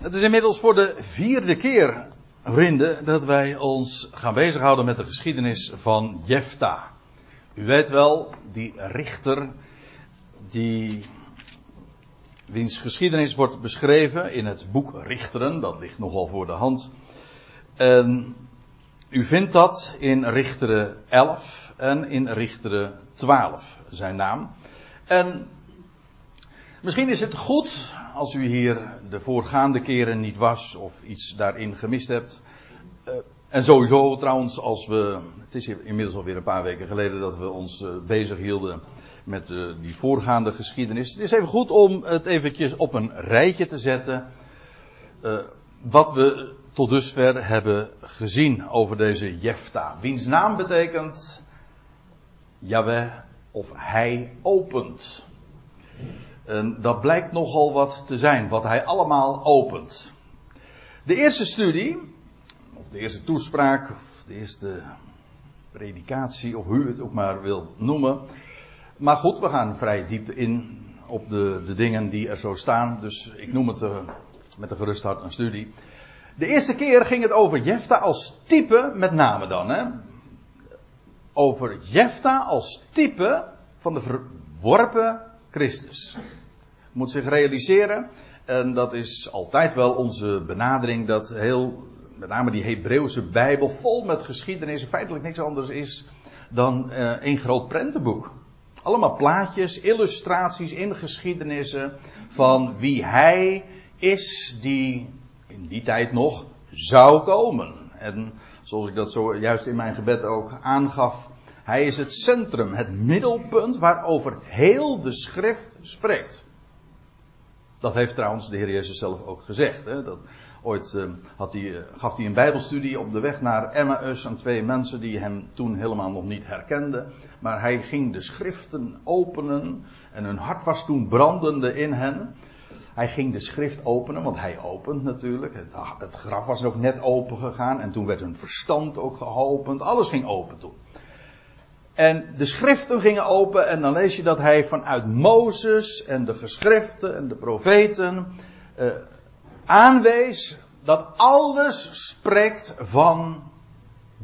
Het is inmiddels voor de vierde keer, vrienden, dat wij ons gaan bezighouden met de geschiedenis van Jefta. U weet wel, die richter, die, wiens geschiedenis wordt beschreven in het boek Richteren, dat ligt nogal voor de hand. En u vindt dat in Richteren 11 en in Richteren 12, zijn naam. En misschien is het goed als u hier de voorgaande keren niet was of iets daarin gemist hebt. Uh, en sowieso trouwens, als we. Het is inmiddels alweer een paar weken geleden dat we ons uh, bezig hielden met uh, die voorgaande geschiedenis. Het is even goed om het eventjes op een rijtje te zetten. wat we tot dusver hebben gezien over deze Jefta. Wiens naam betekent. Yahweh of hij opent. En dat blijkt nogal wat te zijn, wat hij allemaal opent. De eerste studie, of de eerste toespraak, of de eerste predikatie, of hoe u het ook maar wil noemen. Maar goed, we gaan vrij diep in op de, de dingen die er zo staan. Dus ik noem het uh, met een gerust hart een studie. De eerste keer ging het over Jefta als type, met name dan. Hè? Over Jefta als type van de verworpen Christus. Moet zich realiseren, en dat is altijd wel onze benadering, dat heel, met name die Hebreeuwse Bijbel, vol met geschiedenis, feitelijk niks anders is dan uh, een groot prentenboek. Allemaal plaatjes, illustraties in geschiedenissen van wie hij is die in die tijd nog zou komen. En zoals ik dat zo juist in mijn gebed ook aangaf, hij is het centrum, het middelpunt waarover heel de schrift spreekt. Dat heeft trouwens de Heer Jezus zelf ook gezegd. Hè? Dat ooit uh, had hij, gaf hij een bijbelstudie op de weg naar Emmaus aan twee mensen die hem toen helemaal nog niet herkenden. Maar hij ging de schriften openen en hun hart was toen brandende in hen. Hij ging de schrift openen, want hij opent natuurlijk. Het, het graf was nog net open gegaan en toen werd hun verstand ook geopend. Alles ging open toen. En de schriften gingen open en dan lees je dat hij vanuit Mozes en de geschriften en de profeten uh, aanwees dat alles spreekt van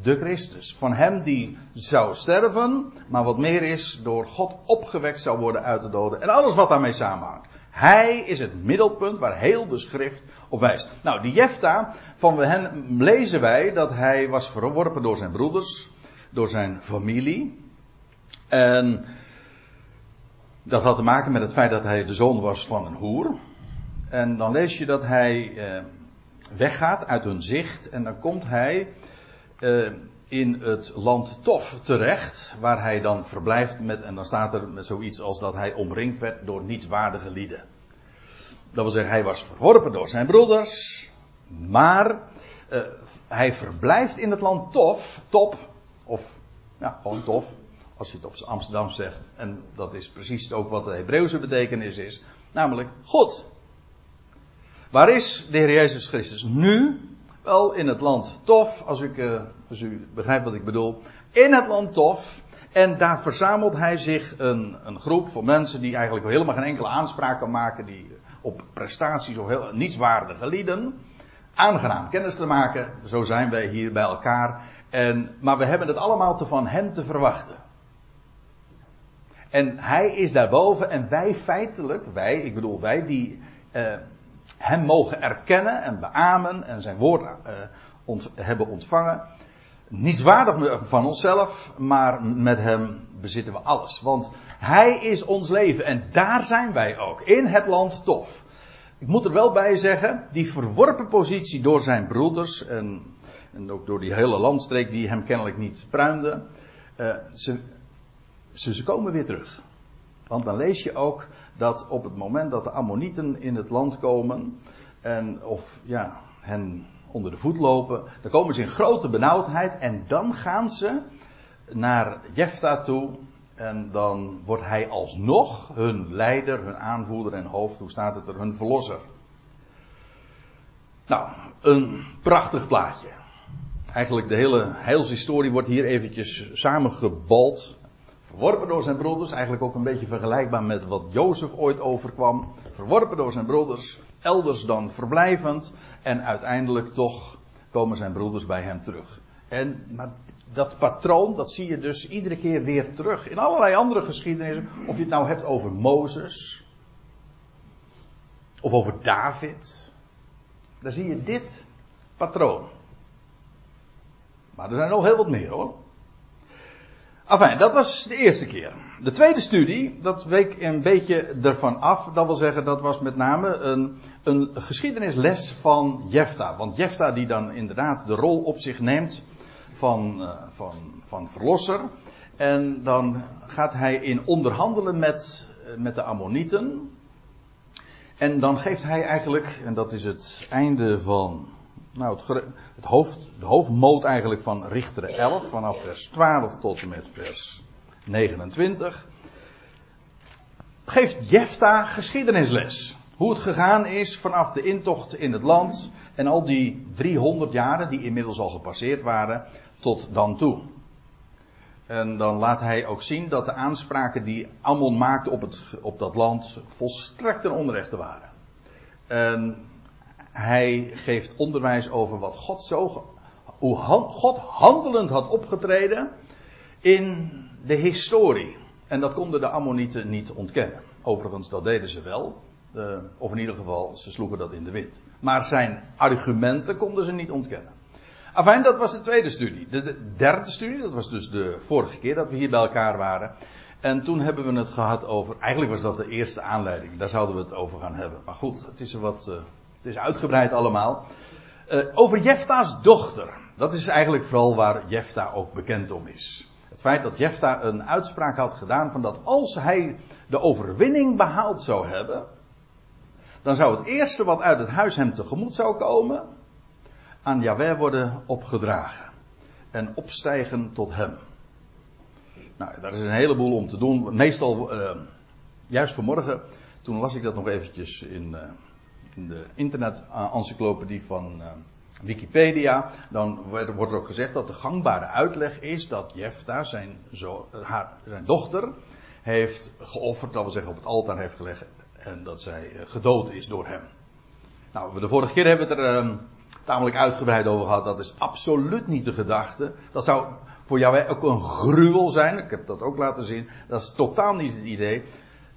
de Christus. Van hem die zou sterven, maar wat meer is, door God opgewekt zou worden uit de doden. En alles wat daarmee samenhangt. Hij is het middelpunt waar heel de schrift op wijst. Nou, die Jefta, van hen lezen wij dat hij was verworpen door zijn broeders, door zijn familie. En dat had te maken met het feit dat hij de zoon was van een hoer. En dan lees je dat hij eh, weggaat uit hun zicht. En dan komt hij eh, in het land Tof terecht. Waar hij dan verblijft met. En dan staat er met zoiets als dat hij omringd werd door nietswaardige lieden. Dat wil zeggen, hij was verworpen door zijn broeders. Maar eh, hij verblijft in het land Tof. Top. Of ja, gewoon Tof als je het op Amsterdam zegt. En dat is precies ook wat de Hebreeuwse betekenis is. Namelijk God. Waar is de Heer Jezus Christus nu? Wel in het land Tof, als, ik, als u begrijpt wat ik bedoel. In het land Tof. En daar verzamelt hij zich een, een groep van mensen die eigenlijk helemaal geen enkele aanspraak kan maken. Die op prestaties of heel nietswaardige lieden. Aangenaam kennis te maken. Zo zijn wij hier bij elkaar. En, maar we hebben het allemaal te van hem te verwachten. En hij is daarboven en wij feitelijk, wij, ik bedoel wij die uh, hem mogen erkennen en beamen en zijn woord uh, hebben ontvangen. Niets waardig van onszelf, maar met hem bezitten we alles. Want hij is ons leven en daar zijn wij ook, in het land Tof. Ik moet er wel bij zeggen, die verworpen positie door zijn broeders en, en ook door die hele landstreek die hem kennelijk niet pruimde. Uh, ze, ze, ze komen weer terug. Want dan lees je ook dat op het moment dat de Ammonieten in het land komen, en, of ja, hen onder de voet lopen, dan komen ze in grote benauwdheid en dan gaan ze naar Jefta toe en dan wordt hij alsnog hun leider, hun aanvoerder en hoofd, hoe staat het er, hun verlosser. Nou, een prachtig plaatje. Eigenlijk de hele heilshistorie wordt hier eventjes samengebald Verworpen door zijn broeders, eigenlijk ook een beetje vergelijkbaar met wat Jozef ooit overkwam. Verworpen door zijn broeders, elders dan verblijvend. En uiteindelijk toch komen zijn broeders bij hem terug. En, maar dat patroon, dat zie je dus iedere keer weer terug. In allerlei andere geschiedenissen. Of je het nou hebt over Mozes. Of over David. Dan zie je dit patroon. Maar er zijn nog heel wat meer hoor. Enfin, dat was de eerste keer. De tweede studie, dat week een beetje ervan af. Dat wil zeggen, dat was met name een, een geschiedenisles van Jefta. Want Jefta die dan inderdaad de rol op zich neemt van, uh, van, van verlosser. En dan gaat hij in onderhandelen met, uh, met de Ammonieten. En dan geeft hij eigenlijk, en dat is het einde van nou, het, het hoofd, de hoofdmoot eigenlijk van Richter 11, vanaf vers 12 tot en met vers 29, geeft Jefta geschiedenisles. Hoe het gegaan is vanaf de intocht in het land en al die 300 jaren die inmiddels al gepasseerd waren, tot dan toe. En dan laat hij ook zien dat de aanspraken die Ammon maakte op, het, op dat land volstrekt ten onrechte waren. En hij geeft onderwijs over wat God zo, hoe God handelend had opgetreden in de historie. En dat konden de Ammonieten niet ontkennen. Overigens, dat deden ze wel. Uh, of in ieder geval, ze sloegen dat in de wind. Maar zijn argumenten konden ze niet ontkennen. Afijn, dat was de tweede studie. De, de, derde studie, dat was dus de vorige keer dat we hier bij elkaar waren. En toen hebben we het gehad over. Eigenlijk was dat de eerste aanleiding. Daar zouden we het over gaan hebben. Maar goed, het is er wat. Uh, het is uitgebreid allemaal. Uh, over Jefta's dochter. Dat is eigenlijk vooral waar Jefta ook bekend om is. Het feit dat Jefta een uitspraak had gedaan van dat als hij de overwinning behaald zou hebben, dan zou het eerste wat uit het huis hem tegemoet zou komen, aan Yahweh worden opgedragen. En opstijgen tot hem. Nou, daar is een heleboel om te doen. Meestal, uh, juist vanmorgen, toen las ik dat nog eventjes in, in de internet-encyclopedie van uh, Wikipedia, dan wordt er ook gezegd dat de gangbare uitleg is dat Jefta, zijn, zo, haar, zijn dochter, heeft geofferd, dat wil zeggen op het altaar heeft gelegd, en dat zij gedood is door hem. Nou, de vorige keer hebben we het er uh, tamelijk uitgebreid over gehad. Dat is absoluut niet de gedachte. Dat zou voor jou ook een gruwel zijn. Ik heb dat ook laten zien. Dat is totaal niet het idee.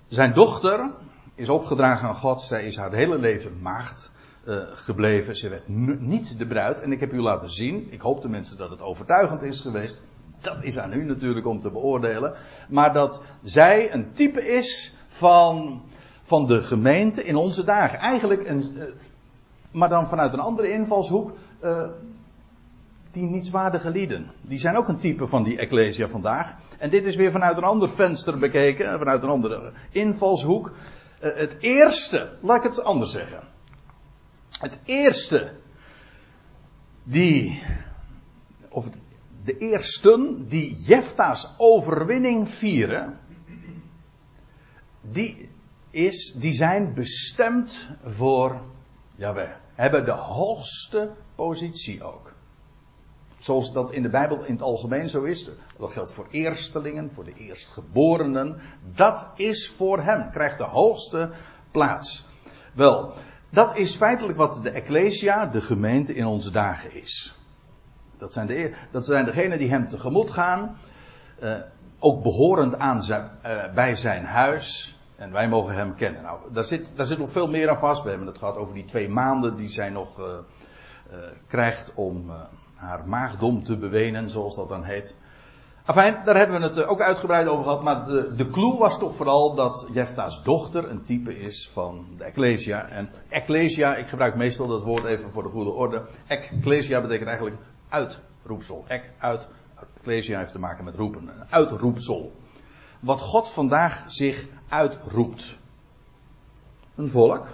Zijn dochter, is opgedragen aan God. Zij is haar hele leven maagd uh, gebleven. Ze werd niet de bruid. En ik heb u laten zien. Ik hoop tenminste dat het overtuigend is geweest. Dat is aan u natuurlijk om te beoordelen. Maar dat zij een type is van, van de gemeente in onze dagen. Eigenlijk een. Uh, maar dan vanuit een andere invalshoek. Uh, die nietswaardige lieden. Die zijn ook een type van die Ecclesia vandaag. En dit is weer vanuit een ander venster bekeken. Vanuit een andere invalshoek. Uh, het eerste, laat ik het anders zeggen. Het eerste die, of de eersten die Jefta's overwinning vieren, die, is, die zijn bestemd voor Jawel. Hebben de hoogste positie ook. Zoals dat in de Bijbel in het algemeen zo is. Dat geldt voor eerstelingen, voor de eerstgeborenen. Dat is voor hem. Krijgt de hoogste plaats. Wel, dat is feitelijk wat de Ecclesia, de gemeente in onze dagen is. Dat zijn, de, dat zijn degenen die hem tegemoet gaan. Uh, ook behorend aan uh, bij zijn huis. En wij mogen hem kennen. Nou, daar zit, daar zit nog veel meer aan vast. We hebben het gehad over die twee maanden die zij nog uh, krijgt om haar maagdom te bewenen, zoals dat dan heet. Afijn, daar hebben we het ook uitgebreid over gehad. Maar de, de clue was toch vooral dat Jefta's dochter een type is van de Ecclesia. En Ecclesia, ik gebruik meestal dat woord even voor de goede orde. Ecclesia betekent eigenlijk uitroepsel. Ek, uit. Ecclesia heeft te maken met roepen. Een uitroepsel. Wat God vandaag zich uitroept. Een volk.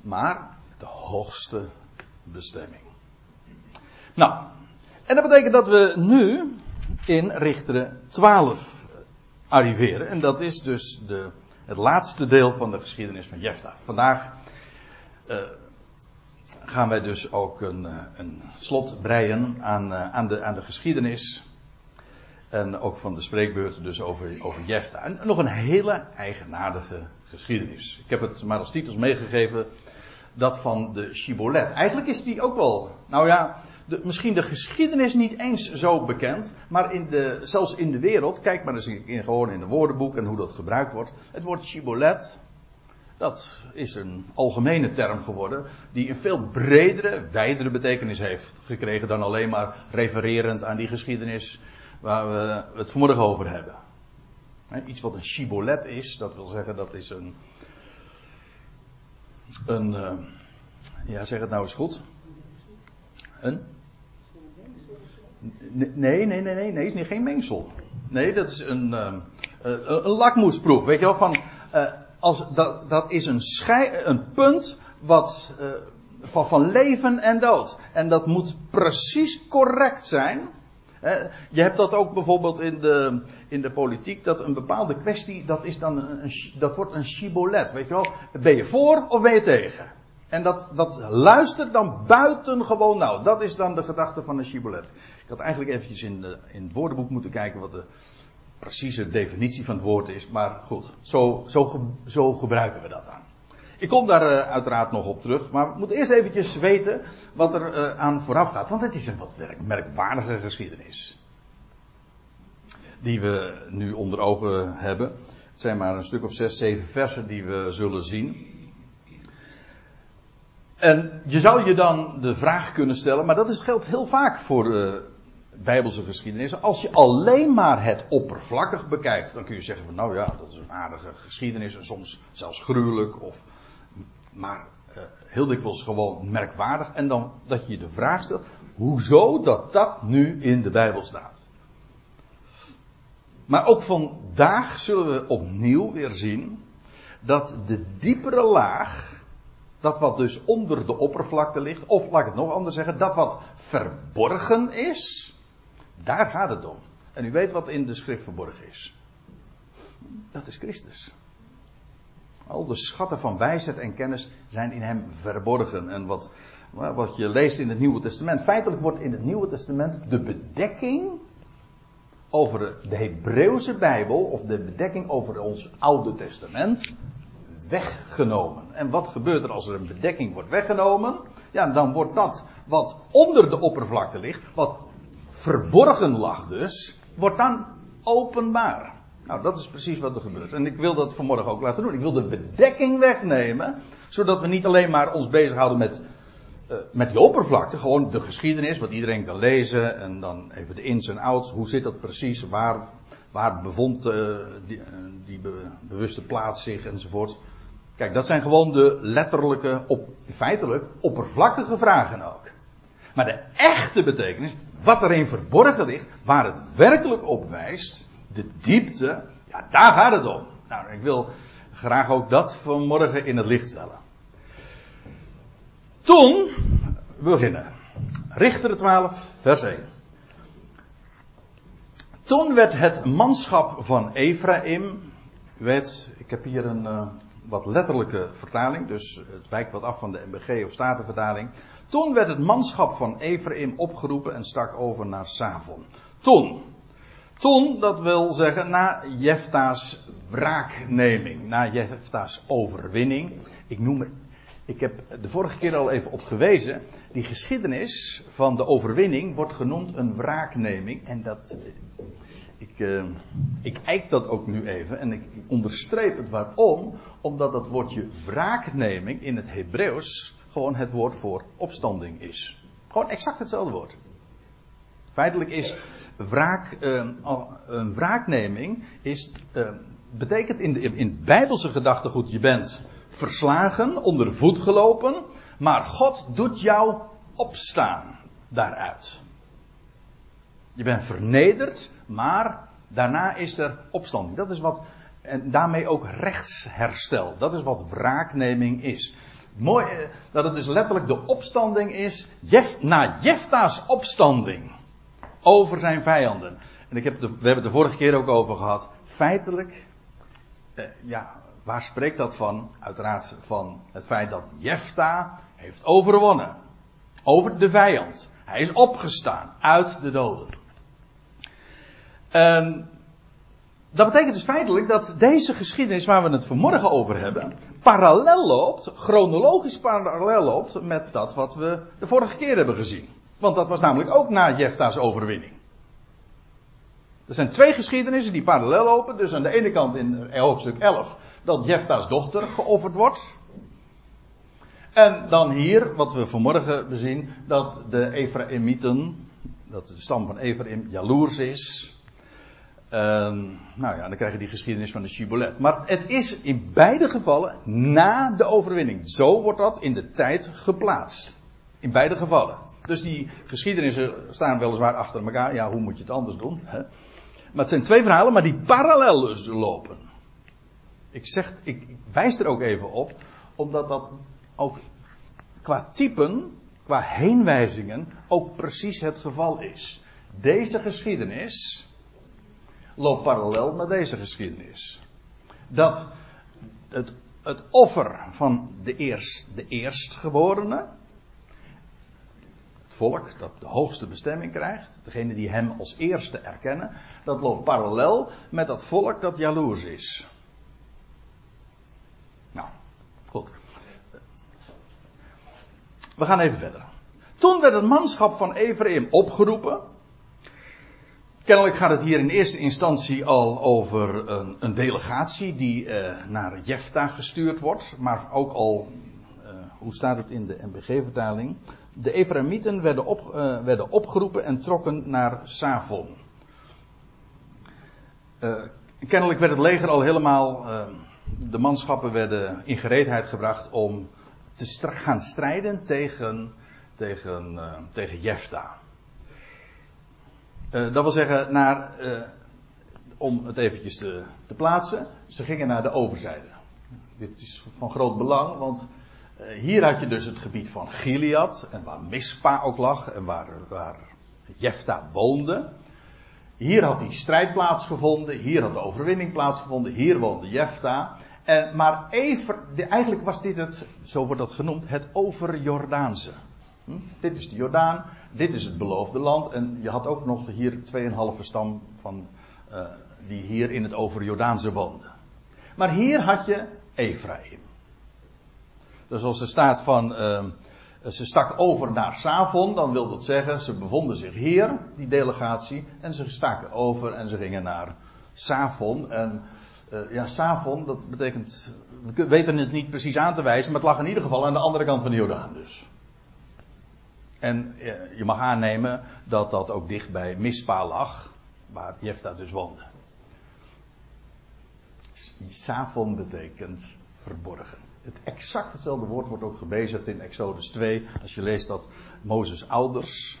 Maar de hoogste bestemming. Nou, en dat betekent dat we nu in Richteren 12 arriveren. En dat is dus de, het laatste deel van de geschiedenis van Jefta. Vandaag uh, gaan wij dus ook een, een slot breien aan, uh, aan, de, aan de geschiedenis. En ook van de spreekbeurten dus over, over Jefta. En nog een hele eigenaardige geschiedenis. Ik heb het maar als titels meegegeven. Dat van de Shibboleth. Eigenlijk is die ook wel. Nou ja, de, misschien de geschiedenis niet eens zo bekend. Maar in de, zelfs in de wereld. Kijk maar eens in, gewoon in de woordenboek en hoe dat gebruikt wordt. Het woord Shibboleth. Dat is een algemene term geworden. Die een veel bredere, wijdere betekenis heeft gekregen. Dan alleen maar refererend aan die geschiedenis waar we het vanmorgen over hebben. Iets wat een shibboleth is, dat wil zeggen dat is een. Een. Uh, ja, zeg het nou eens goed. Een. Nee, nee, nee, nee, nee, is geen mengsel. Nee, dat is een, uh, een, een lakmoesproef, weet je wel, van. Uh, als, dat, dat is een, schei, een punt wat. van, van leven en dood. En dat moet precies correct zijn je hebt dat ook bijvoorbeeld in de, in de politiek, dat een bepaalde kwestie, dat, is dan een, dat wordt een shibboleth. Weet je wel, ben je voor of ben je tegen? En dat, dat luistert dan buitengewoon nou. Dat is dan de gedachte van een shibboleth. Ik had eigenlijk eventjes in, de, in het woordenboek moeten kijken wat de precieze definitie van het woord is. Maar goed, zo, zo, zo gebruiken we dat dan. Ik kom daar uh, uiteraard nog op terug, maar we moeten eerst eventjes weten wat er uh, aan vooraf gaat, want het is een wat merkwaardige geschiedenis. Die we nu onder ogen hebben. Het zijn maar een stuk of zes, zeven versen die we zullen zien. En je zou je dan de vraag kunnen stellen, maar dat is, geldt heel vaak voor Bijbelse geschiedenis. Als je alleen maar het oppervlakkig bekijkt, dan kun je zeggen van nou ja, dat is een aardige geschiedenis en soms zelfs gruwelijk of maar uh, heel dikwijls gewoon merkwaardig. En dan dat je je de vraag stelt, hoezo dat dat nu in de Bijbel staat. Maar ook vandaag zullen we opnieuw weer zien dat de diepere laag, dat wat dus onder de oppervlakte ligt, of laat ik het nog anders zeggen, dat wat verborgen is, daar gaat het om. En u weet wat in de schrift verborgen is. Dat is Christus. Al de schatten van wijsheid en kennis zijn in hem verborgen. En wat, wat je leest in het Nieuwe Testament. Feitelijk wordt in het Nieuwe Testament de bedekking over de Hebreeuwse Bijbel, of de bedekking over ons Oude Testament, weggenomen. En wat gebeurt er als er een bedekking wordt weggenomen? Ja, dan wordt dat wat onder de oppervlakte ligt, wat verborgen lag dus, wordt dan openbaar. Nou, dat is precies wat er gebeurt. En ik wil dat vanmorgen ook laten doen. Ik wil de bedekking wegnemen, zodat we niet alleen maar ons bezighouden met, uh, met die oppervlakte, gewoon de geschiedenis, wat iedereen kan lezen, en dan even de ins en outs, hoe zit dat precies, waar, waar bevond uh, die, uh, die be, bewuste plaats zich enzovoort. Kijk, dat zijn gewoon de letterlijke, op, feitelijk oppervlakkige vragen ook. Maar de echte betekenis, wat erin verborgen ligt, waar het werkelijk op wijst, de diepte, ja, daar gaat het om. Nou, ik wil graag ook dat vanmorgen in het licht stellen. Toen, we beginnen. Richter 12, vers 1. Toen werd het manschap van Ephraim, weet, ik heb hier een uh, wat letterlijke vertaling, dus het wijkt wat af van de MBG of Statenvertaling. Toen werd het manschap van Ephraim opgeroepen en stak over naar Savon. Toen, toen, dat wil zeggen na Jefta's wraakneming, na Jefta's overwinning. Ik noem ik heb de vorige keer al even op gewezen, die geschiedenis van de overwinning wordt genoemd een wraakneming. En dat, ik, uh, ik eik dat ook nu even en ik onderstreep het waarom. Omdat dat woordje wraakneming in het Hebreeuws gewoon het woord voor opstanding is. Gewoon exact hetzelfde woord. Feitelijk is wraak, uh, een wraakneming is, uh, betekent in, de, in bijbelse gedachtegoed, je bent verslagen, onder de voet gelopen, maar God doet jou opstaan daaruit. Je bent vernederd, maar daarna is er opstanding. Dat is wat, en daarmee ook rechtsherstel. Dat is wat wraakneming is. Mooi eh, dat het dus letterlijk de opstanding is, Jef, na Jefta's opstanding over zijn vijanden. En ik heb de, we hebben het de vorige keer ook over gehad. Feitelijk, eh, ja, waar spreekt dat van? Uiteraard van het feit dat Jefta heeft overwonnen. Over de vijand. Hij is opgestaan uit de doden. En dat betekent dus feitelijk dat deze geschiedenis waar we het vanmorgen over hebben, parallel loopt, chronologisch parallel loopt met dat wat we de vorige keer hebben gezien. Want dat was namelijk ook na Jefta's overwinning. Er zijn twee geschiedenissen die parallel lopen. Dus aan de ene kant in hoofdstuk 11 dat Jefta's dochter geofferd wordt. En dan hier, wat we vanmorgen bezien, dat de Ephraimieten, dat de stam van Ephraim jaloers is. Ehm, nou ja, dan krijg je die geschiedenis van de Shibolet. Maar het is in beide gevallen na de overwinning. Zo wordt dat in de tijd geplaatst. In beide gevallen. Dus die geschiedenissen staan weliswaar achter elkaar. Ja, hoe moet je het anders doen? Hè? Maar het zijn twee verhalen, maar die parallel lopen. Ik zeg, ik wijs er ook even op, omdat dat ook qua typen, qua heenwijzingen, ook precies het geval is. Deze geschiedenis loopt parallel met deze geschiedenis. Dat het, het offer van de, eerst, de eerstgeborene, het volk dat de hoogste bestemming krijgt, degene die hem als eerste erkennen, dat loopt parallel met dat volk dat jaloers is. Nou, goed. We gaan even verder. Toen werd het manschap van Ephraim opgeroepen. Kennelijk gaat het hier in eerste instantie al over een, een delegatie die uh, naar Jefta gestuurd wordt. Maar ook al, uh, hoe staat het in de MBG-vertaling? De Ephraimieten werden, op, uh, werden opgeroepen en trokken naar Savon. kennelijk werd het leger al helemaal, de manschappen werden in gereedheid gebracht om te gaan strijden tegen, tegen, tegen Jefta. Uh, dat wil zeggen, naar, uh, om het eventjes te, te, plaatsen, ze gingen naar de overzijde. Dit is van groot belang, want uh, hier had je dus het gebied van Gilead, en waar Mispa ook lag, en waar, waar Jefta woonde. Hier had die strijd plaatsgevonden, hier had de overwinning plaatsgevonden, hier woonde Jefta. En, maar eigenlijk was dit het, zo wordt dat genoemd, het overjordaanse. Hm? Dit is de Jordaan, dit is het beloofde land. En je had ook nog hier 2,5 stam van, uh, die hier in het overjordaanse woonden. Maar hier had je Ephraim. Dus als er staat van, uh, ze stak over naar Savon, dan wil dat zeggen, ze bevonden zich hier, die delegatie, en ze staken over en ze gingen naar Savon. En uh, ja, Savon, dat betekent, we weten het niet precies aan te wijzen, maar het lag in ieder geval aan de andere kant van de Jordaan dus. En eh, je mag aannemen dat dat ook dicht bij Mispa lag, waar Jefta dus woonde. Savon betekent verborgen. Het exact hetzelfde woord wordt ook gebezigd in Exodus 2. Als je leest dat Mozes' ouders,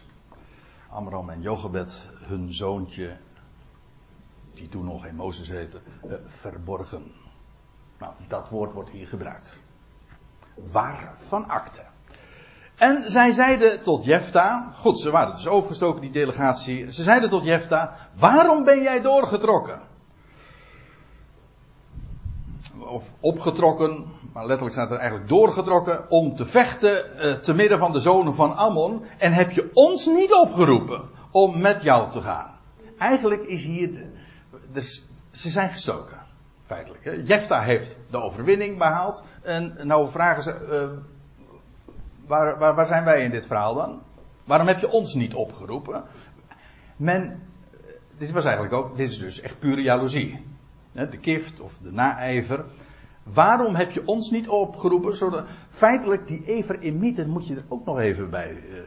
Amram en Jochebed, hun zoontje, die toen nog geen Mozes heette, eh, verborgen. Nou, dat woord wordt hier gebruikt. Waar van akte. En zij zeiden tot Jefta, goed, ze waren dus overgestoken die delegatie. Ze zeiden tot Jefta, waarom ben jij doorgetrokken? Of opgetrokken, maar letterlijk staat er eigenlijk doorgetrokken om te vechten eh, te midden van de zonen van Ammon. En heb je ons niet opgeroepen om met jou te gaan? Eigenlijk is hier, de, dus, ze zijn gestoken, feitelijk. Jefta heeft de overwinning behaald. En nou vragen ze, uh, waar, waar, zijn wij in dit verhaal dan? Waarom heb je ons niet opgeroepen? Men, dit was eigenlijk ook, dit is dus echt pure jaloezie. De kift of de naijver. Waarom heb je ons niet opgeroepen? Zodat, feitelijk, die Ephraimieten moet je er ook nog even bij uh,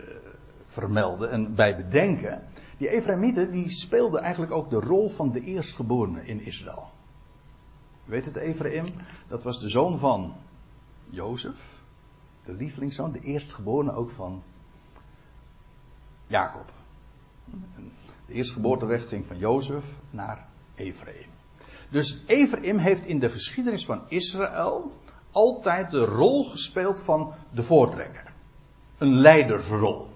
vermelden en bij bedenken. Die Ephraimieten die speelden eigenlijk ook de rol van de eerstgeborene in Israël. weet het, Ephraim? Dat was de zoon van Jozef de lievelingszoon, de eerstgeborene ook van Jacob. De eerstgeboorteweg ging van Jozef naar Ephraim. Dus Ephraim heeft in de geschiedenis van Israël altijd de rol gespeeld van de voortrekker. Een leidersrol.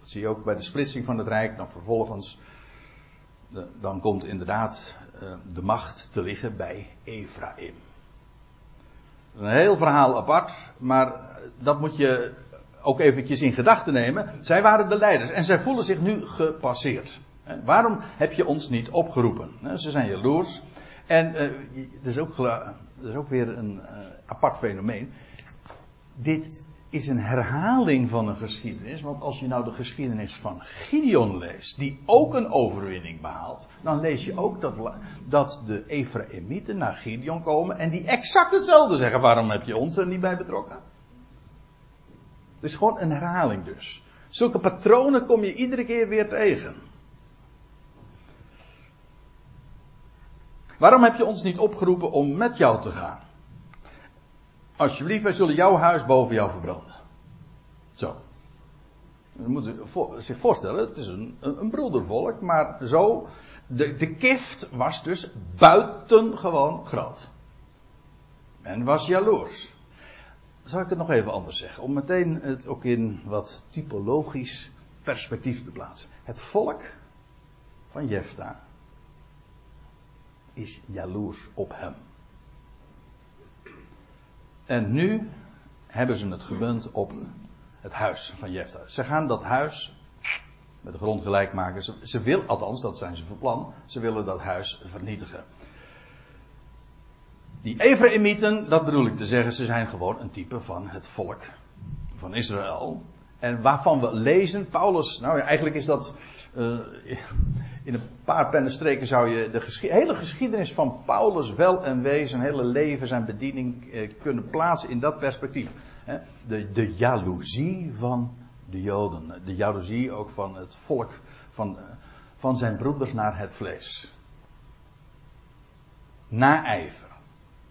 Dat zie je ook bij de splitsing van het Rijk. Dan vervolgens, dan komt inderdaad eh, de macht te liggen bij Ephraim. Een heel verhaal apart, maar dat moet je ook eventjes in gedachten nemen. Zij waren de leiders en zij voelen zich nu gepasseerd. Waarom heb je ons niet opgeroepen? Ze zijn jaloers. En uh, dat, is ook, is ook weer een uh, apart fenomeen. Dit is een herhaling van een geschiedenis. Want als je nou de geschiedenis van Gideon leest, die ook een overwinning behaalt, dan lees je ook dat, dat de Ephraimieten naar Gideon komen en die exact hetzelfde zeggen. Waarom heb je ons er niet bij betrokken? Het is gewoon een herhaling dus. Zulke patronen kom je iedere keer weer tegen. Waarom heb je ons niet opgeroepen om met jou te gaan? Alsjeblieft, wij zullen jouw huis boven jou verbranden. Zo. Je moet zich voorstellen, het is een, een, broedervolk, maar zo. De, de was dus buitengewoon groot. En was jaloers. Zal ik het nog even anders zeggen? Om meteen het ook in wat typologisch perspectief te plaatsen. Het volk van Jefta is jaloers op hem. En nu hebben ze het gemunt op het huis van Jefta. Ze gaan dat huis met de grond gelijk maken. Ze, ze althans, dat zijn ze van plan, ze willen dat huis vernietigen. Die Ephraimieten, dat bedoel ik te zeggen, ze zijn gewoon een type van het volk van Israël. En waarvan we lezen, Paulus, nou ja, eigenlijk is dat uh, in een paar pennenstreken zou je de hele geschiedenis van Paulus wel en wee, zijn hele leven, zijn bediening eh, kunnen plaatsen in dat perspectief. Hè? De, de jaloezie van de Joden. De jaloezie ook van het volk, van, eh, van zijn broeders naar het vlees. Naijver.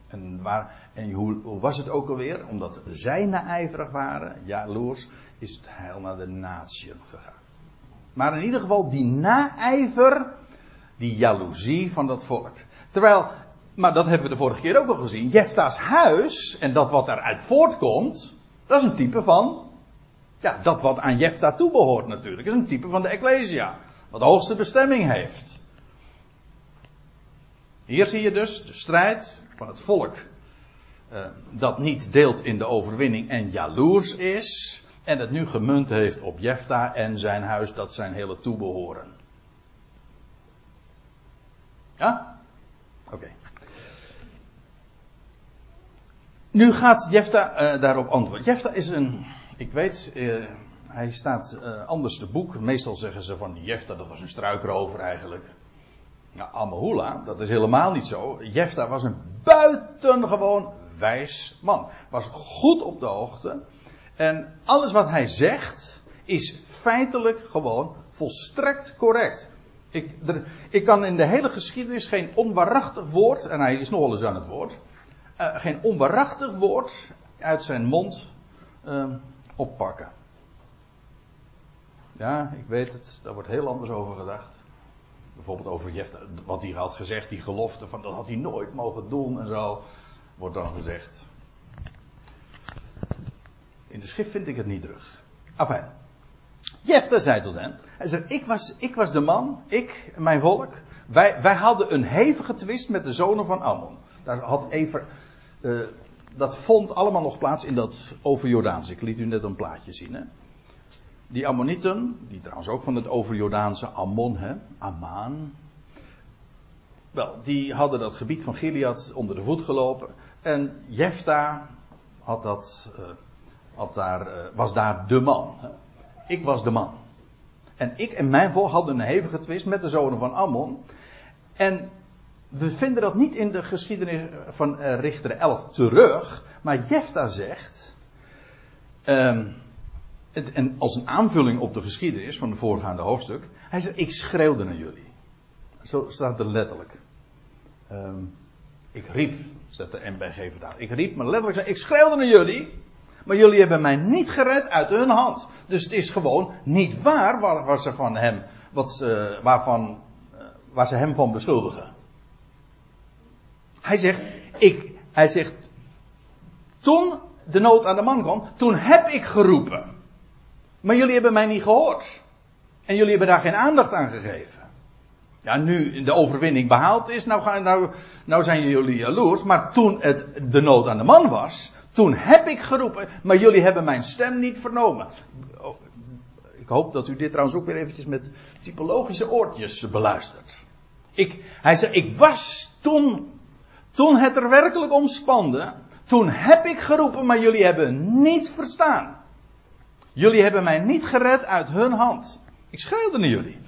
En, waar, en hoe, hoe, was het ook alweer? Omdat zij naijverig waren, jaloers, is het heil naar de natieën gegaan. Maar in ieder geval die naijver, die jaloezie van dat volk. Terwijl, maar dat hebben we de vorige keer ook al gezien, Jefta's huis en dat wat eruit voortkomt, dat is een type van, ja, dat wat aan Jefta toebehoort natuurlijk. Dat is een type van de Ecclesia, wat de hoogste bestemming heeft. Hier zie je dus de strijd van het volk uh, dat niet deelt in de overwinning en jaloers is. En het nu gemunt heeft op Jefta en zijn huis, dat zijn hele toebehoren. Ja? Oké. Nu gaat Jefta uh, daarop antwoorden. Jefta is een, ik weet, uh, hij staat uh, anders te boek. Meestal zeggen ze van Jefta, dat was een struikrover eigenlijk. Nou, Amahula, dat is helemaal niet zo. Jefta was een buitengewoon wijs man. Was goed op de hoogte en alles wat hij zegt is feitelijk gewoon volstrekt correct. Ik, ik kan in de hele geschiedenis geen onwaarachtig woord, en hij is nogal eens aan het woord, uh, geen onwaarachtig woord uit zijn mond uh, oppakken. Ja, ik weet het, daar wordt heel anders over gedacht. Bijvoorbeeld over Jeff, wat hij had gezegd, die gelofte van dat had hij nooit mogen doen en zo, wordt dan gezegd. In de schrift vind ik het niet terug. Enfin. Jefter zei tot hen. Hij zei, ik was, ik was de man, ik, mijn volk. Wij, wij hadden een hevige twist met de zonen van Ammon. Daar had even, uh, dat vond allemaal nog plaats in dat overjordaans. Ik liet u net een plaatje zien. Hè? Die Ammonieten, die trouwens ook van het overjordaanse Ammon, hè, Amman. Wel, die hadden dat gebied van Gilead onder de voet gelopen. En Jefta had dat uh, daar, uh, was daar de man. Ik was de man. En ik en mijn volk hadden een hevige twist met de zonen van Ammon. En we vinden dat niet in de geschiedenis van uh, Richter 11 terug. Maar Jefta zegt. Um, het, en als een aanvulling op de geschiedenis van de voorgaande hoofdstuk. Hij zegt: Ik schreeuwde naar jullie. Zo staat het letterlijk. Um, ik riep, zet de MBG vertaald. Ik riep, maar letterlijk ik schreeuwde naar jullie. Maar jullie hebben mij niet gered uit hun hand. Dus het is gewoon niet waar wat, ze van hem, wat, waarvan, uh, waar ze hem van beschuldigen. Hij zegt, ik, hij zegt, toen de nood aan de man kwam, toen heb ik geroepen. Maar jullie hebben mij niet gehoord. En jullie hebben daar geen aandacht aan gegeven. Ja, nu de overwinning behaald is, nou, gaan, nou, nou zijn jullie jaloers. Maar toen het de nood aan de man was, toen heb ik geroepen, maar jullie hebben mijn stem niet vernomen. ik hoop dat u dit trouwens ook weer eventjes met typologische oortjes beluistert. Ik, hij zei, ik was toen, toen het er werkelijk om spande, toen heb ik geroepen, maar jullie hebben niet verstaan. Jullie hebben mij niet gered uit hun hand. Ik schreeuwde naar jullie.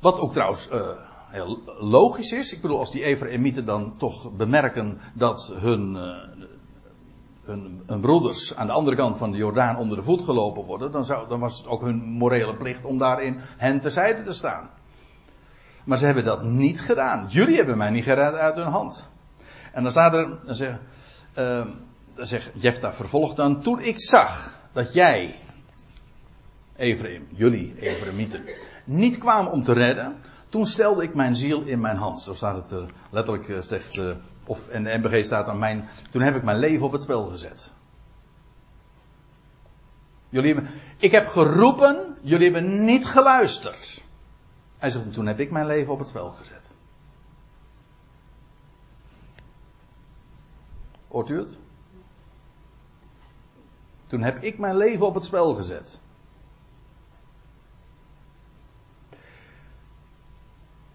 Wat ook trouwens uh, heel logisch is. Ik bedoel, als die Ephraimieten dan toch bemerken dat hun, uh, hun, hun, broeders aan de andere kant van de Jordaan onder de voet gelopen worden, dan, zou, dan was het ook hun morele plicht om daarin hen terzijde te staan. Maar ze hebben dat niet gedaan. Jullie hebben mij niet gered uit hun hand. En dan staat er, dan zegt, uh, dan zegt Jefta vervolgt dan, toen ik zag dat jij, Ephraim, jullie Ephraimieten, niet kwamen om te redden, toen stelde ik mijn ziel in mijn hand. Zo staat het uh, letterlijk, uh, zegt, uh, of in de MBG staat aan mijn, toen heb ik mijn leven op het spel gezet. Jullie hebben, ik heb geroepen, jullie hebben niet geluisterd. Hij zegt, toen heb ik mijn leven op het spel gezet. Hoort u het? Toen heb ik mijn leven op het spel gezet.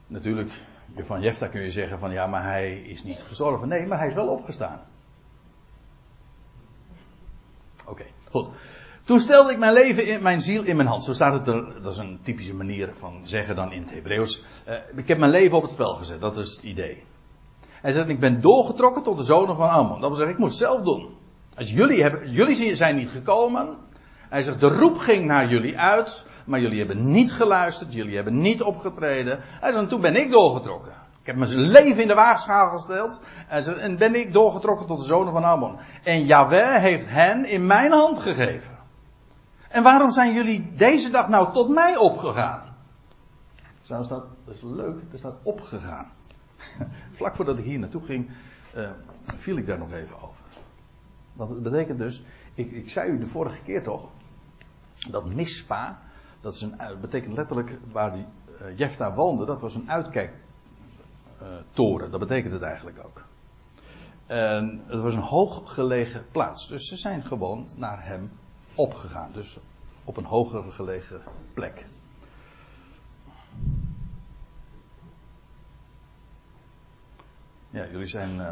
Natuurlijk, van Jefta kun je zeggen van ja, maar hij is niet gestorven. Nee, maar hij is wel opgestaan. Oké, goed. Toen stelde ik mijn leven, in, mijn ziel in mijn hand. Zo staat het er, dat is een typische manier van zeggen dan in het Hebreeuws. Uh, ik heb mijn leven op het spel gezet, dat is het idee. Hij zegt, ik ben doorgetrokken tot de zonen van Ammon. Dat wil zeggen, ik moet zelf doen. Als jullie, hebben, jullie zijn niet gekomen. Hij zegt, de roep ging naar jullie uit. Maar jullie hebben niet geluisterd. Jullie hebben niet opgetreden. Zegt, toen ben ik doorgetrokken. Ik heb mijn leven in de waagschaal gesteld. En ben ik doorgetrokken tot de zonen van Ammon. En Yahweh heeft hen in mijn hand gegeven. En waarom zijn jullie deze dag nou tot mij opgegaan? Trouwens, dat, is leuk. Er staat opgegaan. Vlak voordat ik hier naartoe ging, uh, viel ik daar nog even over. Dat betekent dus, ik, ik zei u de vorige keer toch, dat Mispa, dat, is een, betekent letterlijk waar die uh, Jefta woonde, dat was een uitkijktoren. Uh, dat betekent het eigenlijk ook. En het was een hooggelegen plaats. Dus ze zijn gewoon naar hem opgegaan. Dus op een hoger gelegen plek. Ja, jullie zijn uh,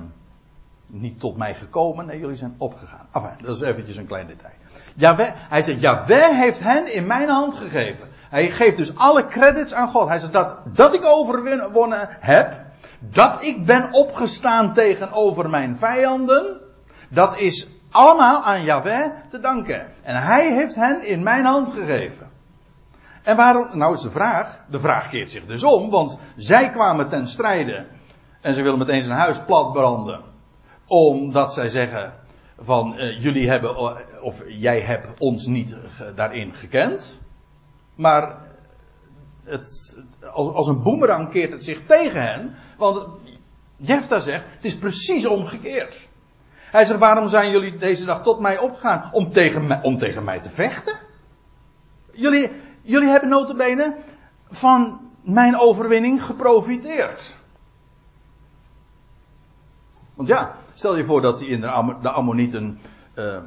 niet tot mij gekomen, nee, jullie zijn opgegaan. Enfin, dat is eventjes een klein detail. Hij zegt, Jaweh heeft hen in mijn hand gegeven. Hij geeft dus alle credits aan God. Hij zegt dat, dat ik overwonnen heb, dat ik ben opgestaan tegenover mijn vijanden, dat is allemaal aan Yahweh te danken. En hij heeft hen in mijn hand gegeven. En waarom, nou is de vraag, de vraag keert zich dus om, want zij kwamen ten strijde en ze willen meteen zijn huis platbranden. Omdat zij zeggen van uh, jullie hebben, of jij hebt ons niet daarin gekend. Maar het, als, als een boemerang keert het zich tegen hen. Want Jefta zegt, het is precies omgekeerd. Hij zegt, waarom zijn jullie deze dag tot mij opgegaan? Om tegen mij, om tegen mij te vechten? Jullie, jullie hebben notabene van mijn overwinning geprofiteerd. Want ja, stel je voor dat die in de, de Ammonieten uh,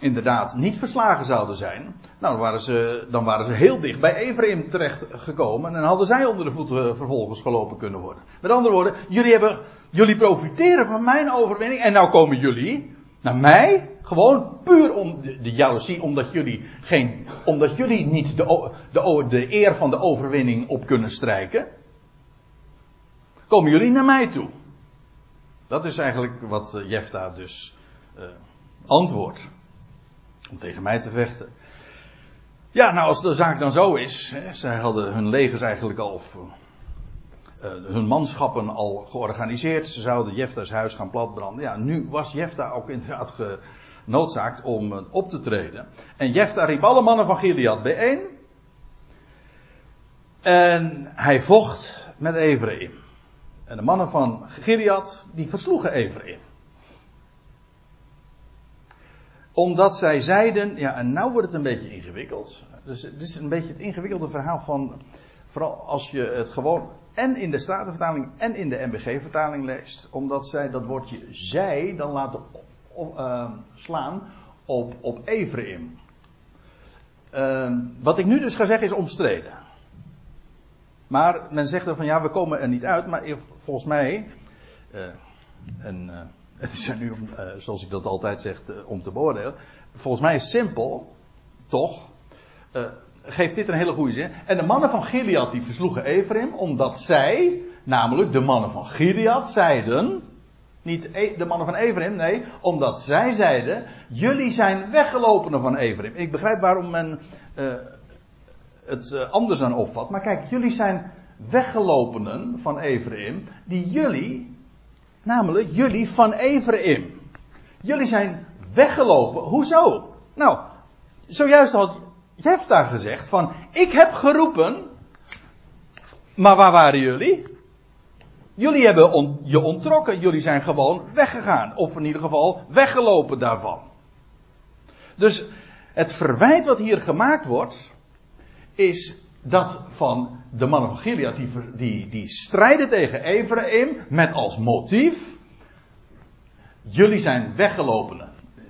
inderdaad niet verslagen zouden zijn. Nou, dan waren, ze, dan waren ze heel dicht bij Ephraim terecht gekomen. En hadden zij onder de voeten vervolgens gelopen kunnen worden. Met andere woorden, jullie, hebben, jullie profiteren van mijn overwinning. En nou komen jullie naar mij. Gewoon puur om de, de jaloezie, omdat jullie, geen, omdat jullie niet de, de, de eer van de overwinning op kunnen strijken. Komen jullie naar mij toe. Dat is eigenlijk wat uh, Jefta dus uh, antwoordt. Om tegen mij te vechten. Ja, nou als de zaak dan zo is. Hè, zij hadden hun legers eigenlijk al. Uh, hun manschappen al georganiseerd. Ze zouden Jefta's huis gaan platbranden. Ja, nu was Jefta ook inderdaad genoodzaakt om op te treden. En Jefta riep alle mannen van Gilead bijeen. En hij vocht met Ephraim. En de mannen van Gilead, die versloegen Ephraim. Omdat zij zeiden, ja en nou wordt het een beetje ingewikkeld. Dus dit is een beetje het ingewikkelde verhaal van, vooral als je het gewoon en in de Statenvertaling en in de MBG-vertaling leest. Omdat zij dat woordje zij dan laten uh, slaan op, op. Uh, wat ik nu dus ga zeggen is omstreden. Maar men zegt er van ja, we komen er niet uit. Maar volgens mij. Uh, en uh, het is er nu, uh, zoals ik dat altijd zeg, om te beoordelen. Volgens mij is simpel, toch? geeft dit een hele goede zin. En de mannen van Gilead die versloegen Ephraim, omdat zij, namelijk de mannen van Gilead, zeiden. Niet e- de mannen van Ephraim, nee, omdat zij zeiden: Jullie zijn weggelopen van Ephraim. Ik begrijp waarom men het uh, anders dan opvat. Maar kijk, jullie zijn weggelopenen van Ephraim, die jullie, namelijk jullie van Ephraim. Jullie zijn weggelopen. Hoezo? Nou, zojuist had Jefta gezegd van, ik heb geroepen, maar waar waren jullie? Jullie hebben je ontrokken, jullie zijn gewoon weggegaan. Of in ieder geval weggelopen daarvan. Dus het verwijt wat hier gemaakt wordt, is dat van de mannen van Gilead, die, die, die strijden tegen Ephraim met als motief, jullie zijn weggelopen.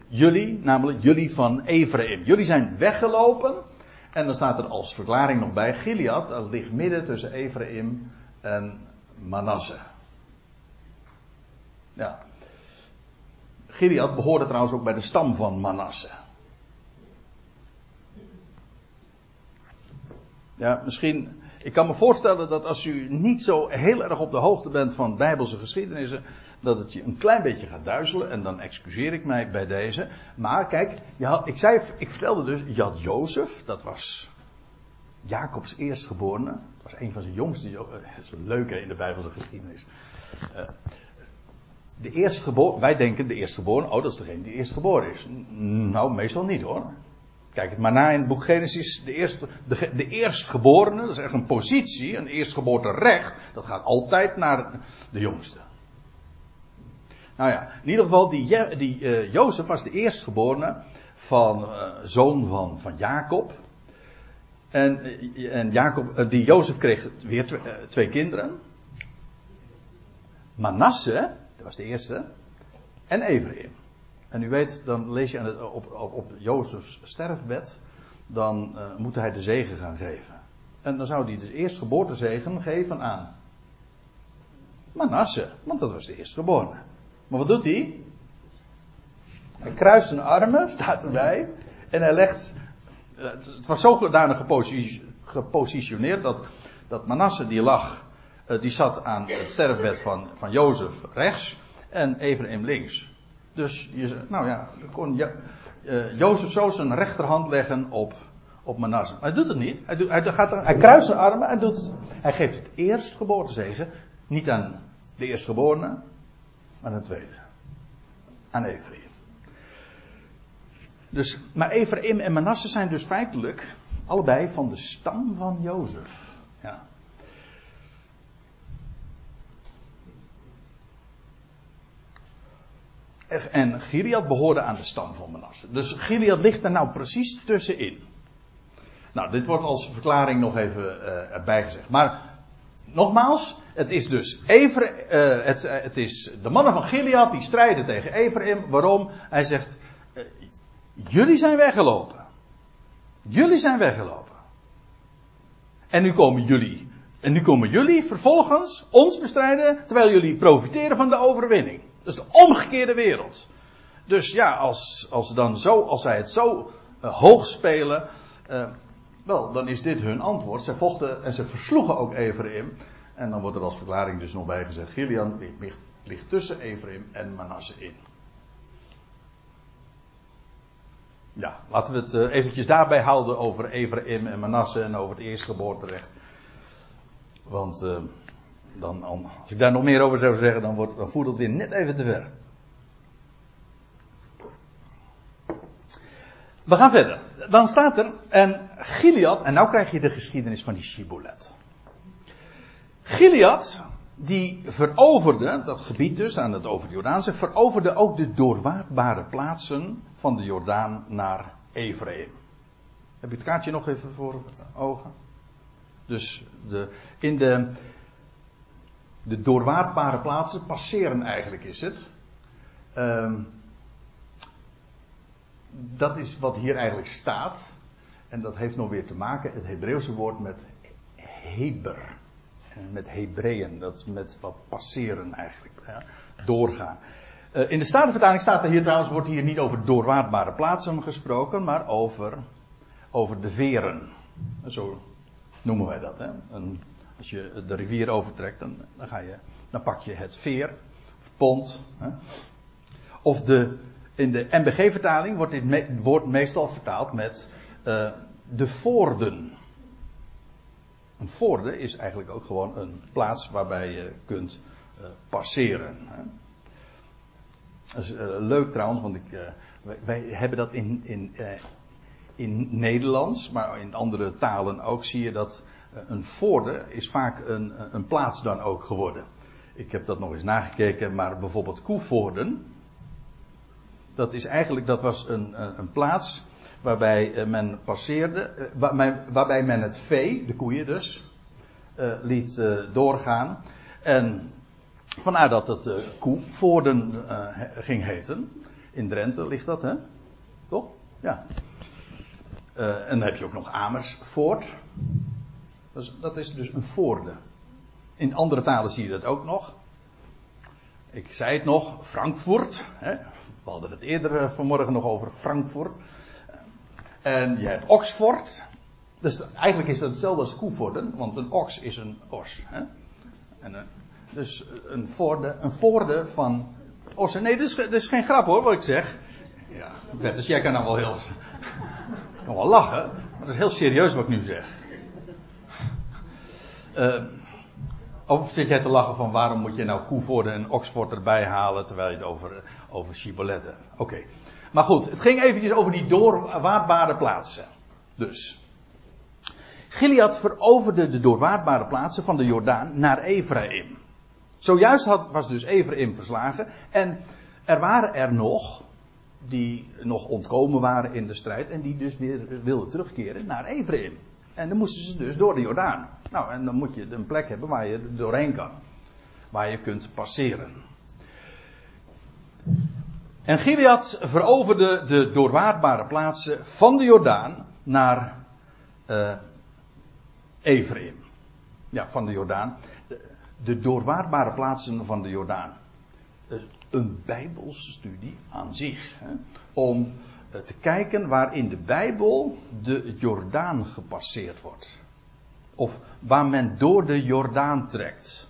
Jullie, namelijk jullie van Ephraim. Jullie zijn weggelopen. En dan staat er als verklaring nog bij, Gilead, dat ligt midden tussen Ephraim en Manasse. Ja. Gilead behoorde trouwens ook bij de stam van Manasse. Ja, misschien. Ik kan me voorstellen dat als u niet zo heel erg op de hoogte bent van bijbelse geschiedenissen, dat het je een klein beetje gaat duizelen. En dan excuseer ik mij bij deze. Maar kijk, ik, zei, ik vertelde dus, je had Jozef, dat was Jacobs eerstgeborene. Dat was een van zijn jongste. Dat is een leuke in de bijbelse geschiedenis. Uh, de eerstgeboren, wij denken de eerstgeboren, oh dat is degene die eerstgeboren is. Nou, meestal niet hoor. Kijk het maar na in het boek Genesis. De, eerste, de, de eerstgeborene, dat is echt een positie, een eerstgeboorte recht. Dat gaat altijd naar de jongste. Nou ja, in ieder geval, die, die uh, Jozef was de eerstgeborene van uh, zoon van, van Jacob. En, uh, en Jacob, die Jozef kreeg weer twee, twee kinderen. Manasse, dat was de eerste. En Ephraim. En u weet, dan lees je aan het, op, op, op Jozefs sterfbed, dan uh, moet hij de zegen gaan geven. En dan zou hij de eerstgeboortezegen geven aan Manasse, want dat was de eerstgeborene. Maar wat doet hij? Hij kruist zijn armen, staat erbij, en hij legt. Uh, het was zodanig gepositioneerd dat, dat Manasse die lag, uh, die zat aan het sterfbed van, van Jozef rechts en Ephraim links. Dus je, nou ja, kon ja, uh, Jozef zo zijn rechterhand leggen op, op Manasse. Maar hij doet het niet. Hij, hij, gaat er, hij kruist zijn armen en doet het. Hij geeft het eerstgeboortezegen niet aan de eerstgeborene, maar aan de tweede. Aan Ephraim. Dus, maar Ephraim en Manasse zijn dus feitelijk allebei van de stam van Jozef. Ja. En Gilead behoorde aan de stam van Manasse. Dus Gilead ligt er nou precies tussenin. Nou, dit wordt als verklaring nog even uh, erbij gezegd. Maar nogmaals, het is dus Ephraim, uh, het, uh, het, is de mannen van Gilead die strijden tegen Ephraim. Waarom? Hij zegt, jullie zijn weggelopen. Jullie zijn weggelopen. En nu komen jullie. En nu komen jullie vervolgens ons bestrijden, terwijl jullie profiteren van de overwinning. Dat is de omgekeerde wereld. Dus ja, als, als, dan zo, als zij het zo uh, hoog spelen, uh, wel, dan is dit hun antwoord. Zij vochten en ze versloegen ook Ephraim. En dan wordt er als verklaring dus nog bij gezegd: Gilead ligt, ligt tussen Ephraim en Manasse in. Ja, laten we het uh, eventjes daarbij houden over Ephraim en Manasse en over het eerstgeboorterecht. Want dan, als ik daar nog meer over zou zeggen, dan, wordt, voert het weer net even te ver. We gaan verder. Dan staat er, en Gilead, en nou krijg je de geschiedenis van die Shibolet. Gilead, die veroverde, dat gebied dus aan het over de Jordaanse, veroverde ook de doorwaardbare plaatsen van de Jordaan naar Ephraim. Heb je het kaartje nog even voor ogen? Dus de, in de, de doorwaardbare plaatsen, passeren eigenlijk is het. Um, dat is wat hier eigenlijk staat. En dat heeft nog weer te maken, het Hebreeuwse woord met Heber. Met Hebreeën, dat met wat passeren eigenlijk. Ja, doorgaan. Uh, in de Statenvertaling staat er hier trouwens, wordt hier niet over doorwaardbare plaatsen gesproken, maar over, over de veren. Zo noemen wij dat. Hè? En als je de rivier overtrekt, dan, dan, ga je, dan pak je het veer, of pont. Hè? Of de, in de MBG-vertaling wordt dit woord meestal vertaald met uh, de voorden. Een voorde is eigenlijk ook gewoon een plaats waarbij je kunt uh, passeren. Hè? Dat is uh, leuk trouwens, want ik, wij, wij, hebben dat in, in, in Nederlands, maar in andere talen ook, zie je dat een voorde is vaak een, een plaats dan ook geworden. Ik heb dat nog eens nagekeken, maar bijvoorbeeld Koevoorden, dat is eigenlijk, dat was een, een plaats waarbij eh, men passeerde, eh, waarbij men het vee, de koeien dus, eh, liet doorgaan. En vanuit dat het Koevoorden ging heten. In Drenthe ligt dat, hè? Toch? Ja. en dan heb je ook nog Amersfoort. Dat is dus een voorde. In andere talen zie je dat ook nog. Ik zei het nog, Frankfurt. Hè? We hadden het eerder eh, vanmorgen nog over Frankfurt. En je hebt Oxford. Dus eigenlijk is dat hetzelfde als Koevorden, want een ox is een os. Hè? En, eh, dus een voorde, een voorde van ossen. Nee, dit is, is geen grap hoor, wat ik zeg. Ja, dus jij kan dan wel heel. kan wel lachen, maar dat is heel serieus wat ik nu zeg. Uh, of zit jij te lachen van waarom moet je nou Koevoorde en Oxford erbij halen terwijl je het over, over Shibboleth Oké. Maar goed, het ging eventjes over die doorwaardbare plaatsen. Dus. Gilead veroverde de doorwaardbare plaatsen van de Jordaan naar Ephraim. Zojuist had, was dus Ephraim verslagen. En er waren er nog die nog ontkomen waren in de strijd en die dus weer wilden terugkeren naar Ephraim. En dan moesten ze dus door de Jordaan. Nou, en dan moet je een plek hebben waar je doorheen kan. Waar je kunt passeren. En Gilead veroverde de doorwaardbare plaatsen van de Jordaan naar uh, Ephraim. Ja, van de Jordaan. De, doorwaardbare plaatsen van de Jordaan. Uh, een bijbelse studie aan zich. Hè, om te kijken waar in de Bijbel de Jordaan gepasseerd wordt. Of waar men door de Jordaan trekt.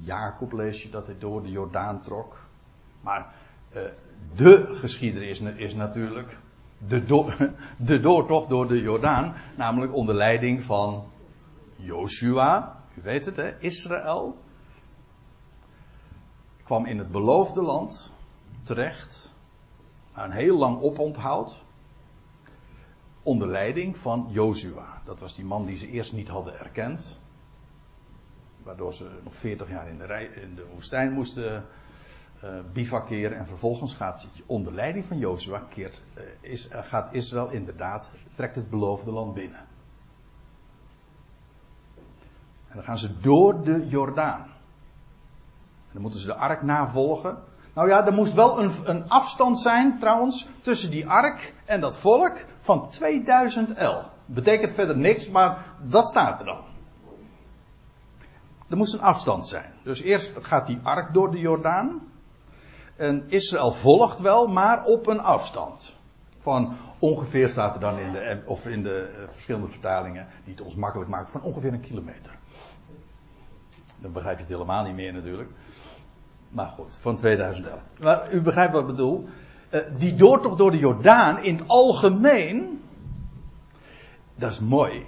Jacob lees je dat hij door de Jordaan trok. Maar uh, de geschiedenis is natuurlijk de, de doortocht door de Jordaan. Namelijk onder leiding van Joshua. U weet het hè, Israël. Kwam in het beloofde land terecht. Een heel lang oponthoud onder leiding van Jozua. Dat was die man die ze eerst niet hadden erkend. Waardoor ze nog 40 jaar in de, in de woestijn moesten uh, bivakeren. En vervolgens gaat onder leiding van Jozua keert, uh, is, uh, gaat Israël inderdaad, trekt het beloofde land binnen. En dan gaan ze door de Jordaan. En dan moeten ze de ark navolgen. Nou ja, er moest wel een, een afstand zijn trouwens tussen die ark en dat volk van 2000 L. Betekent verder niks, maar dat staat er dan. Er moest een afstand zijn. Dus eerst gaat die ark door de Jordaan. En Israël volgt wel, maar op een afstand. Van ongeveer staat er dan in de, of in de eh, verschillende vertalingen, die het ons makkelijk maken, van ongeveer een kilometer. Dan begrijp je het helemaal niet meer natuurlijk. Maar goed, van 2011. Maar u begrijpt wat ik bedoel. Uh, die doortocht door de Jordaan in het algemeen. Dat is mooi.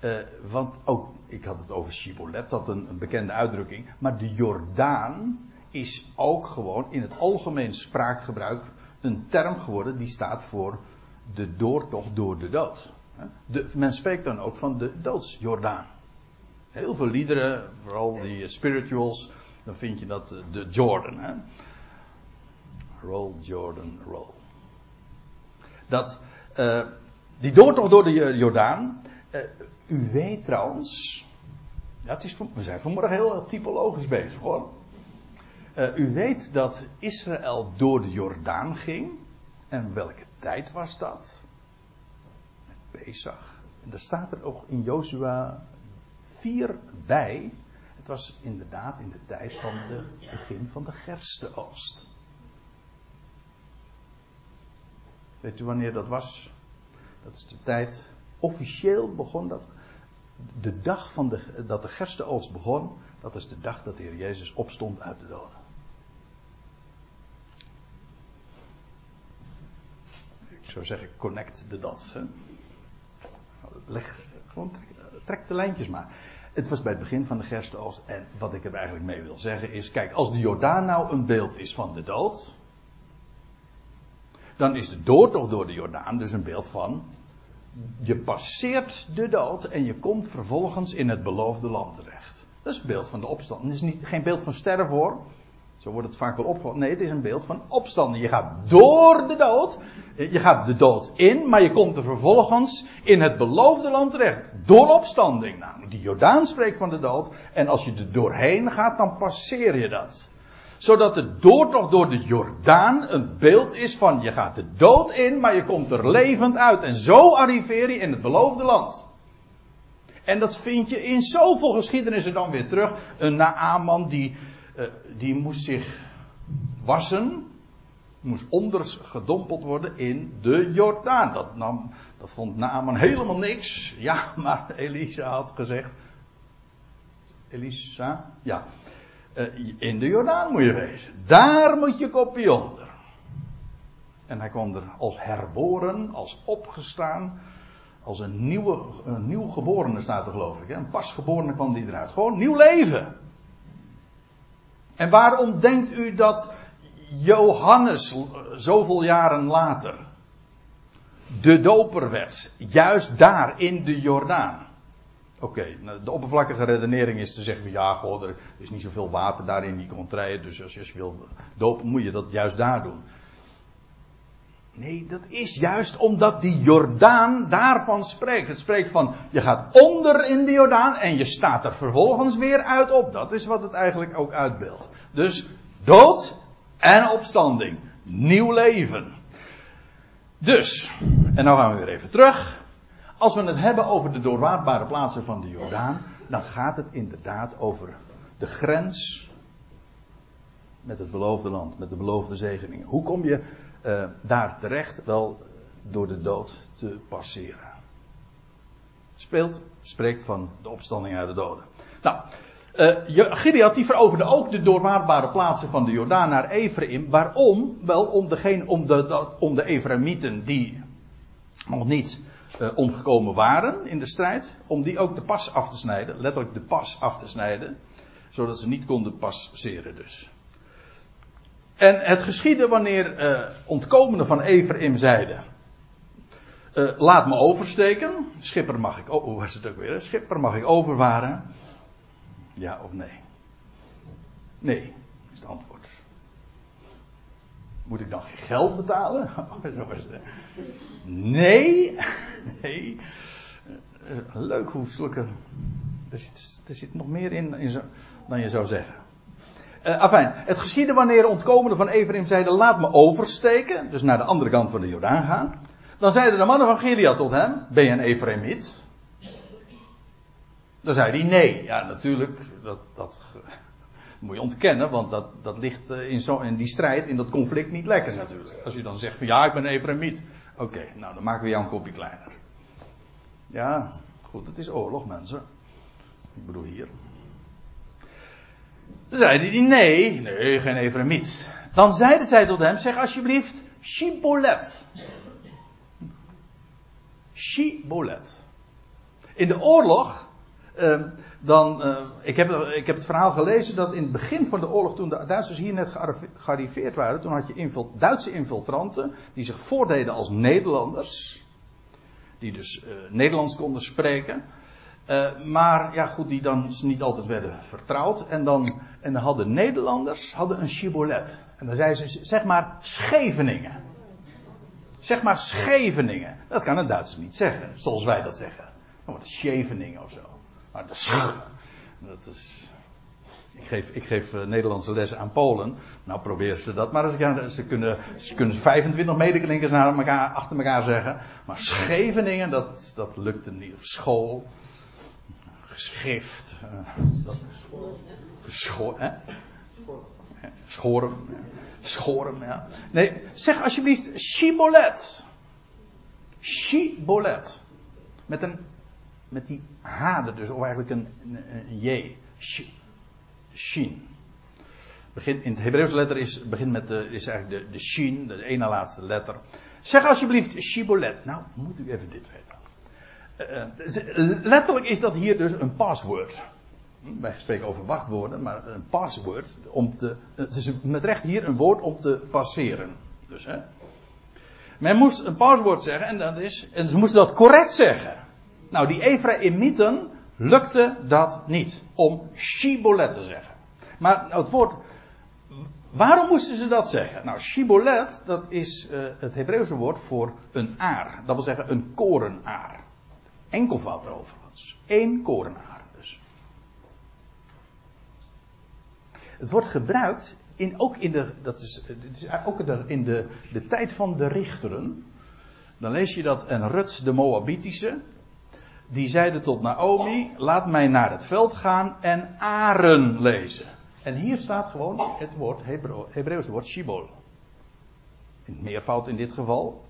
Uh, want ook, ik had het over Shibolet, dat een, een bekende uitdrukking. Maar de Jordaan is ook gewoon in het algemeen spraakgebruik een term geworden die staat voor de doortocht door de dood. De, men spreekt dan ook van de doodsjordaan. Heel veel liederen, vooral die spirituals, dan vind je dat eh, de Jordan. Hè? Roll, Jordan, roll. Dat, uh, die doortocht door de Jordaan. Uh, u weet trouwens. Ja, het is, we zijn vanmorgen heel typologisch bezig hoor. U weet dat Israël door de Jordaan ging. En welke tijd was dat? Pesach. En daar staat er ook in Jozua 4 bij. Het was inderdaad in de tijd van het begin van de gerstenoogst. Weet u wanneer dat was? Dat is de tijd. Officieel begon dat. De dag van de, dat de gerstenoogst begon. Dat is de dag dat de Heer Jezus opstond uit de doden. Ik zou zeggen, connect de. Hè? Leg, gewoon trek de lijntjes maar. Het was bij het begin van de gerstenoogst. En wat ik er eigenlijk mee wil zeggen is: kijk, als de Jordaan nou een beeld is van de dood. Dan is de doortocht door de Jordaan dus een beeld van. Je passeert de dood en je komt vervolgens in het beloofde land terecht. Dat is het beeld van de opstand. Het is niet, geen beeld van sterven hoor. Zo wordt het vaak wel opgevat. Nee, het is een beeld van opstanden. Je gaat door de dood. Je gaat de dood in, maar je komt er vervolgens in het beloofde land terecht. Door opstanding. Nou, die Jordaan spreekt van de dood. En als je er doorheen gaat, dan passeer je dat. Zodat de doortocht door de Jordaan een beeld is van je gaat de dood in, maar je komt er levend uit. En zo arriveer je in het beloofde land. En dat vind je in zoveel geschiedenissen dan weer terug. Een Naaman die uh, die moest zich wassen, moest onders gedompeld worden in de Jordaan. Dat, nam, dat vond Naaman helemaal niks. Ja, maar Elisa had gezegd. Elisa? Ja. Uh, in de Jordaan moet je wezen. Daar moet je kopje onder. En hij kwam er als herboren, als opgestaan, als een nieuwe, een nieuw geborene staat er geloof ik. Hè? Een pasgeborene kwam die eruit. Gewoon nieuw leven. En waarom denkt u dat Johannes zoveel jaren later de doper werd? Juist daar in de Jordaan. Oké, nou, de oppervlakkige redenering is te zeggen ja, goh, er is niet zoveel water daar in die contraien, dus als je wil dopen moet je dat juist daar doen. Nee, dat is juist omdat die Jordaan daarvan spreekt. Het spreekt van, je gaat onder in de Jordaan en je staat er vervolgens weer uit op. Dat is wat het eigenlijk ook uitbeeldt. Dus dood en opstanding. Nieuw leven. Dus, en nou gaan we weer even terug. Als we het hebben over de doorwaardbare plaatsen van de Jordaan, dan gaat het inderdaad over de grens met het beloofde land, met de beloofde zegeningen. Hoe kom je uh, daar terecht wel door de dood te passeren. Speelt, spreekt van de opstanding uit de doden. Nou, uh, Gideon die veroverde ook de doorwaardbare plaatsen van de Jordaan naar Ephraim. Waarom? Wel om, degene, om, de, om de Ephraimieten die nog niet uh, omgekomen waren in de strijd. Om die ook de pas af te snijden. Letterlijk de pas af te snijden. Zodat ze niet konden passeren dus. En het geschiedde wanneer uh, ontkomenden van Ephraim zeiden: uh, Laat me oversteken. Schipper mag ik. Oh, was het ook weer? Schipper mag ik overvaren? Ja of nee? Nee, is het antwoord. Moet ik dan geen geld betalen? Oh, zo was het. Nee, nee. Uh, leuk hoe zulke. Er zit, er zit nog meer in, in zo, dan je zou zeggen. Uh, afijn, het geschiedde wanneer ontkomenden van Ephraim zeiden: Laat me oversteken. Dus naar de andere kant van de Jordaan gaan. Dan zeiden de mannen van Gilead tot hem: Ben je een Ephraimiet? Dan zei hij: Nee. Ja, natuurlijk. Dat, dat moet je ontkennen, want dat, dat ligt eh, in, zo, in die strijd, in dat conflict niet lekker natuurlijk. Als je dan zegt: van ja, ik ben Ephraimiet. Oké, nou dan maken we jou een kopje kleiner. Ja, goed, het is oorlog, mensen. Ik bedoel hier. Dan zeiden die nee, nee, geen Ephraimiet. Dan zeiden zij tot hem, zeg alsjeblieft, Shibolet. Shibolet. In de oorlog, uh, dan, uh, ik, heb, ik heb het verhaal gelezen dat in het begin van de oorlog, toen de Duitsers hier net gearriveerd waren, toen had je Duitse infiltranten die zich voordeden als Nederlanders, die dus uh, Nederlands konden spreken. Uh, maar ja, goed, die dan niet altijd werden vertrouwd. En dan, en hadden Nederlanders hadden een chibolet. En dan zeiden ze, zeg maar Scheveningen. Zeg maar Scheveningen. Dat kan een Duitser niet zeggen, zoals wij dat zeggen. Dan wordt het Scheveningen of zo. Maar dat is, dat is. Ik geef, ik geef uh, Nederlandse lessen aan Polen. Nou proberen ze dat. Maar ze, ze, kunnen, ze kunnen 25 medeklinkers naar elkaar, achter elkaar zeggen. Maar Scheveningen, dat, dat lukte niet. Of school. Geschrift. Uh, dat, geschoor, hè? Schoren. Ja. Nee, zeg alsjeblieft Shibolet. Shibolet. Met een, met die H dus, of eigenlijk een, een, een J. Shin. Begin, in het Hebreeuwse letter is, begint met de, is eigenlijk de, de Shin, de ene laatste letter. Zeg alsjeblieft Shibolet. Nou, moet u even dit weten. Uh, letterlijk is dat hier dus een password. Wij spreken over wachtwoorden, maar een password om te. Het is met recht hier een woord om te passeren. Dus hè. Men moest een paswoord zeggen en, dat is, en ze moesten dat correct zeggen. Nou, die Ephraimieten lukte dat niet om Shibolet te zeggen. Maar het woord. Waarom moesten ze dat zeggen? Nou, Shibolet, dat is uh, het Hebreeuwse woord voor een aar. Dat wil zeggen een korenaar. Enkelvoud overigens. Eén korenaar dus. Het wordt gebruikt in, ook in de, dat is, het is ook in de, de tijd van de richteren. Dan lees je dat en Rut de Moabitische, die zeiden tot Naomi: Laat mij naar het veld gaan en aren lezen. En hier staat gewoon het woord, Hebreeuwse woord shibol. In meervoud in dit geval.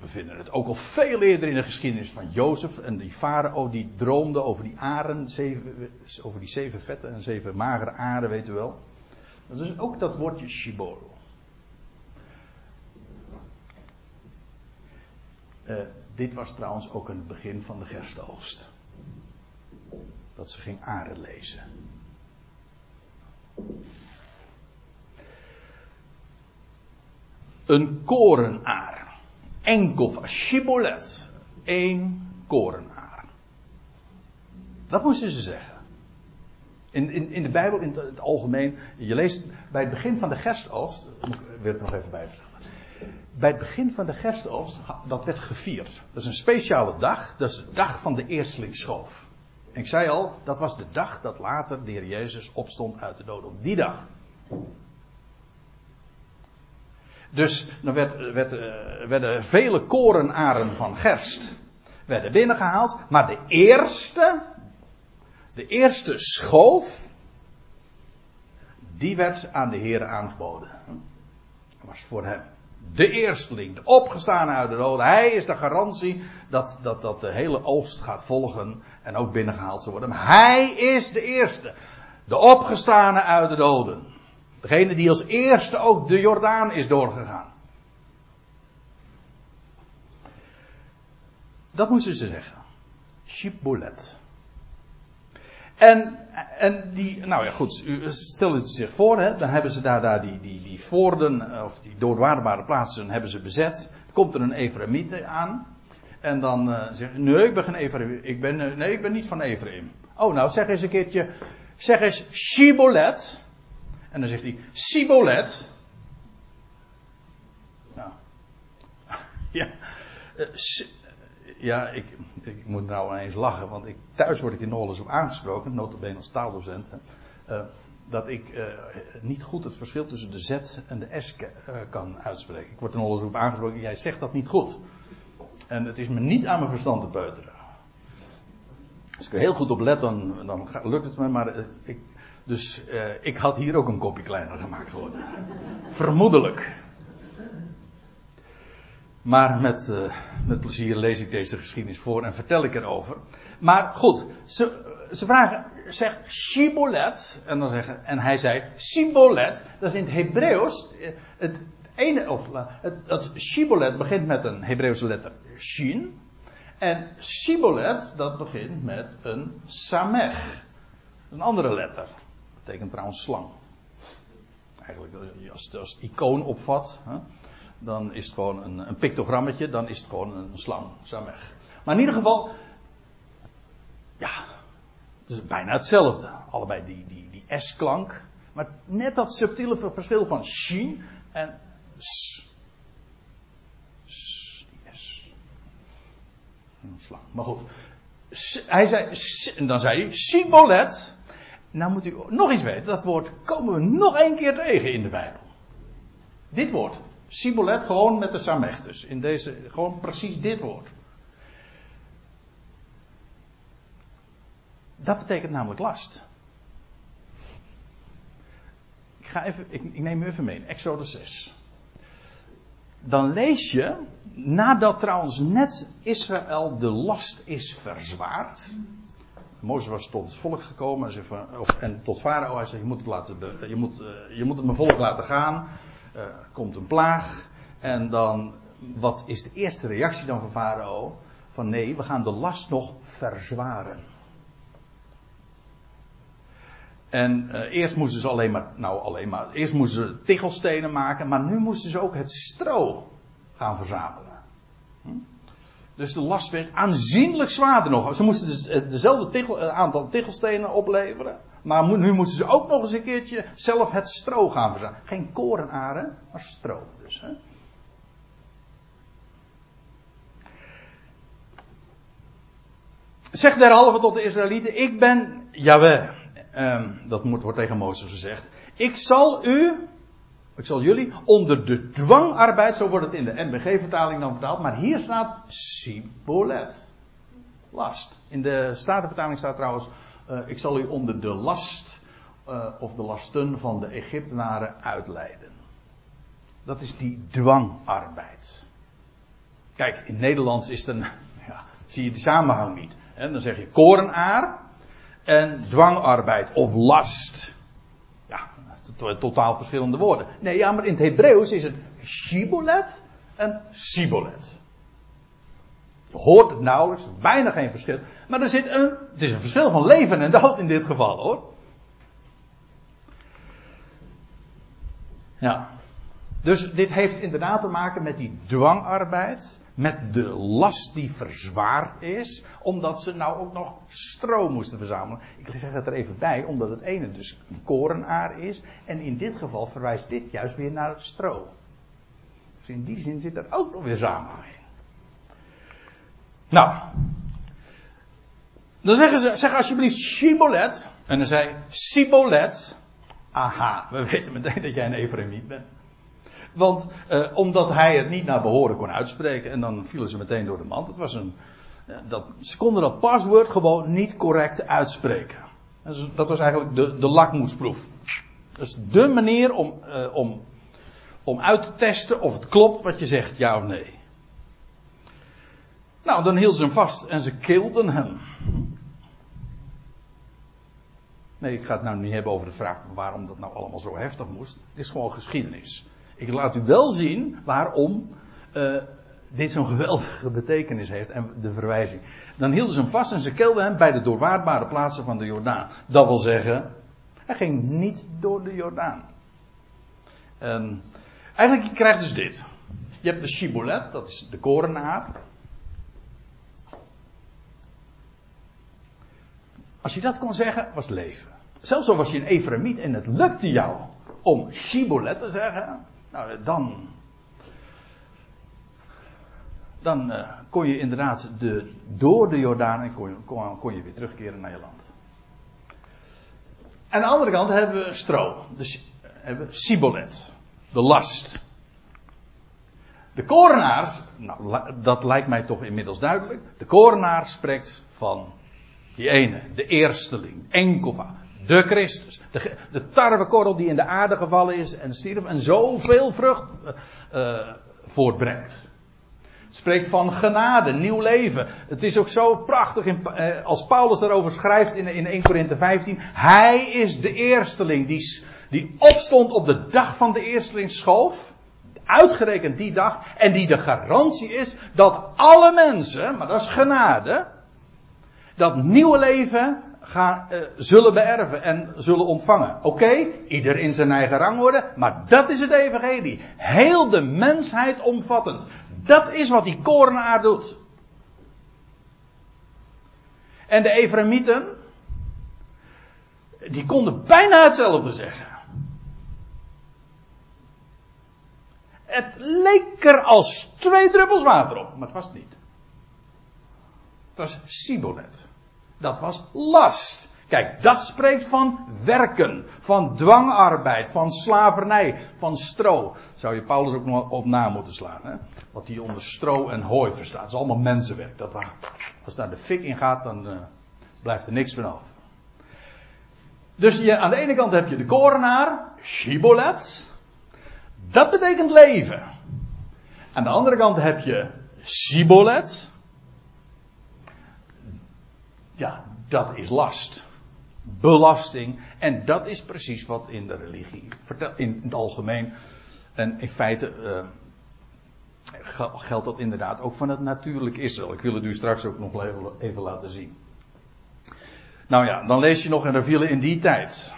We vinden het ook al veel eerder in de geschiedenis van Jozef en die farao die droomde over die aren, zeven, over die zeven vette en zeven magere aren, weet u wel. Dat is ook dat woordje shibol. Uh, dit was trouwens ook een begin van de gerstoogst. Dat ze ging aren lezen. Een korenaar. Enkel, shibolet. Eén korenaar. Dat moesten ze zeggen. In, in, in de Bijbel, in het, algemeen, je leest bij het begin van de gerstoogst, wil ik nog even bij bij het begin van de gerstoogst, dat werd gevierd. Dat is een speciale dag, dat is de dag van de eerstlingsschoof. En ik zei al, dat was de dag dat later de heer Jezus opstond uit de dood. Op die dag. Dus dan werd, werd, uh, werden vele korenaren van gerst werden binnengehaald. Maar de eerste, de eerste schoof, die werd aan de Heer aangeboden. Dat was voor hem de eersteling, de opgestane uit de dood. Hij is de garantie dat, dat, dat de hele oogst gaat volgen en ook binnengehaald zal worden. Maar hij is de eerste. De opgestane uit de doden. Degene die als eerste ook de Jordaan is doorgegaan. Dat moesten ze zeggen. Shibboleth. En, en die, nou ja goed, stel u zich voor, hè, dan hebben ze daar, daar die, die, voorden, eh, of die doorwaardbare plaatsen, hebben ze bezet. Komt er een Ephraimiete aan. En dan uh, zegt nee, ik ben geen Ephraim, ik ben, uh, nee, ik ben niet van Ephraim. Oh, nou, zeg eens een keertje, zeg eens Shibolet. En dan zegt hij, Sibolet. Nou, ja, uh, ja, ik, ik moet nou eens lachen, want ik, thuis word ik er nog eens op aangesproken, notabene als taaldocent, uh, dat ik niet goed het verschil tussen de Z en de S kan uitspreken. Ik word er nog eens op aangesproken, jij zegt dat niet goed. En het is me niet aan mijn verstand te peuteren. Als ik er heel goed op let, dan, dan lukt het me, maar ik, dus ik had hier ook een kopje kleiner gemaakt geworden. Vermoedelijk. Maar met, uh, met plezier lees ik deze geschiedenis voor en vertel ik erover. Maar goed, ze, ze vragen, zeg Shibolet. En, dan zeggen, en hij zei Sibolet. Dat is in het Hebreeuws. Eh, het ene, of het, het Shibolet begint met een Hebreeuwse letter Shin. En Sibolet, dat begint met een Samech. Een andere letter. Betekent trouwens slang. Eigenlijk, eh, als het als icoon opvat. Hè, dan is het gewoon een, een pictogrammetje, dan is het gewoon een slang, samech. Maar in ieder geval, ja, het is bijna hetzelfde. Allebei die, die, die S-klank. Maar net dat subtiele verschil van shi en s. S, die S. Een slang. Maar goed. hij zei, en dan zei hij, Sibolet. Nou moet u nog iets weten, dat woord komen we nog één keer tegen in de Bijbel. Dit woord, Sibolet, gewoon met de Samech. In deze, gewoon precies dit woord. Dat betekent namelijk last. Ik, ga even, ik, ik neem u even mee, Exodus 6. Dan lees je, nadat trouwens net Israël de last is verzwaard. Mozes was tot het volk gekomen en, van, of, en tot Farao. Hij zei: je moet, het laten, je, moet, eh, je moet het mijn volk laten gaan. Uh, komt een plaag. En dan, wat is de eerste reactie dan van Farao? Van nee, we gaan de last nog verzwaren. En uh, eerst moesten ze alleen maar, nou alleen maar, eerst moesten ze tichelstenen maken, maar nu moesten ze ook het stro gaan verzamelen. Hm? Dus de last werd aanzienlijk zwaarder nog. Ze moesten dus eh, dezelfde uh, aantal tichelstenen opleveren, maar nu moesten ze ook nog eens een keertje zelf het stro gaan verzamelen. Geen korenaren, maar stro dus. Hè? Zeg derhalve tot de Israëlieten, ik ben Jaweh. Um, dat wordt tegen Mozes gezegd. Ik zal u, ik zal jullie, onder de dwangarbeid, zo wordt het in de NBG-vertaling dan vertaald, maar hier staat Sibolet. Last. In de Statenvertaling staat trouwens, uh, ik zal u onder de last, uh, of de lasten van de Egyptenaren uitleiden. Dat is die dwangarbeid. Kijk, in Nederlands is het een, ja, zie je die samenhang niet. Dan zeg je korenaar, en dwangarbeid of last. Totaal verschillende woorden. Nee, ja, maar in het Hebreeuws is het shibolet en sibolet. Je hoort het nauwelijks, bijna geen verschil. Maar er zit een, het is een verschil van leven en dood in dit geval hoor. Ja. Dus dit heeft inderdaad te maken met die dwangarbeid met de last die verzwaard is, omdat ze nou ook nog stro moesten verzamelen. Ik zeg het er even bij, omdat het ene dus een korenaar is, en in dit geval verwijst dit juist weer naar het stro. Dus in die zin zit er ook nog weer samenhang in. Nou, dan zeggen ze, zeg alsjeblieft Shibolet, en dan zei Sibolet, aha, we weten meteen dat jij een Ephraimiet bent. Want uh, omdat hij het niet naar behoren kon uitspreken. En dan vielen ze meteen door de mand. Het was een, dat, ze konden dat paswoord gewoon niet correct uitspreken. Dat was eigenlijk de, de lakmoesproef. Dat is de manier om, uh, om, om uit te testen of het klopt wat je zegt, ja of nee. Nou, dan hielden ze hem vast en ze kilden hem. Nee, ik ga het nou niet hebben over de vraag waarom dat nou allemaal zo heftig moest. Het is gewoon geschiedenis. Ik laat u wel zien waarom uh, dit zo'n geweldige betekenis heeft en de verwijzing. Dan hielden ze hem vast en ze kelden hem bij de doorwaardbare plaatsen van de Jordaan. Dat wil zeggen, hij ging niet door de Jordaan. En eigenlijk je krijgt dus dit. Je hebt de shibolet, dat is de korenaar. Als je dat kon zeggen, was leven. Zelfs al was je een Efremiet en het lukte jou om shibolet te zeggen, nou, dan. Dan uh, kon je inderdaad de, door de Jordaan en kon, kon, kon je weer terugkeren naar je land. Aan de andere kant hebben we stro. Dus hebben we Sibolet. De last. De korenaar, nou, dat lijkt mij toch inmiddels duidelijk. De korenaar spreekt van die ene, de eersteling, enkelva, de Christus. De, de tarwekorrel die in de aarde gevallen is en stierf en zoveel vrucht uh, voortbrengt. Spreekt van genade, nieuw leven. Het is ook zo prachtig in, uh, als Paulus daarover schrijft in, in 1 Korinthe 15. Hij is de eersteling die, die opstond op de dag van de eerstelingsschoof. Uitgerekend die dag. En die de garantie is dat alle mensen, maar dat is genade. Dat nieuwe leven gaan, uh, zullen beërven en zullen ontvangen. Oké, ieder in zijn eigen rangorde, maar dat is het evangelie. Heel de mensheid omvattend. Dat is wat die korenaar doet. En de Efremieten, die konden bijna hetzelfde zeggen. Het leek er als twee druppels water op, maar het was het niet. was Sibolet. Dat was last. Kijk, dat spreekt van werken, van dwangarbeid, van slavernij, van stro. Zou je Paulus ook nog op na moeten slaan. Hè? Wat hij onder stro en hooi verstaat. Dat is allemaal mensenwerk. Dat, als daar de fik in gaat, dan uh, blijft er niks van over. Dus je, aan de ene kant heb je de korenaar, Shibolet. Dat betekent leven. Aan de andere kant heb je Sibolet. Ja, dat is last. Belasting. En dat is precies wat in de religie, in het algemeen. En in feite uh, geldt dat inderdaad ook van het natuurlijk Israël. Ik wil het u straks ook nog even laten zien. Nou ja, dan lees je nog, en er vielen in die tijd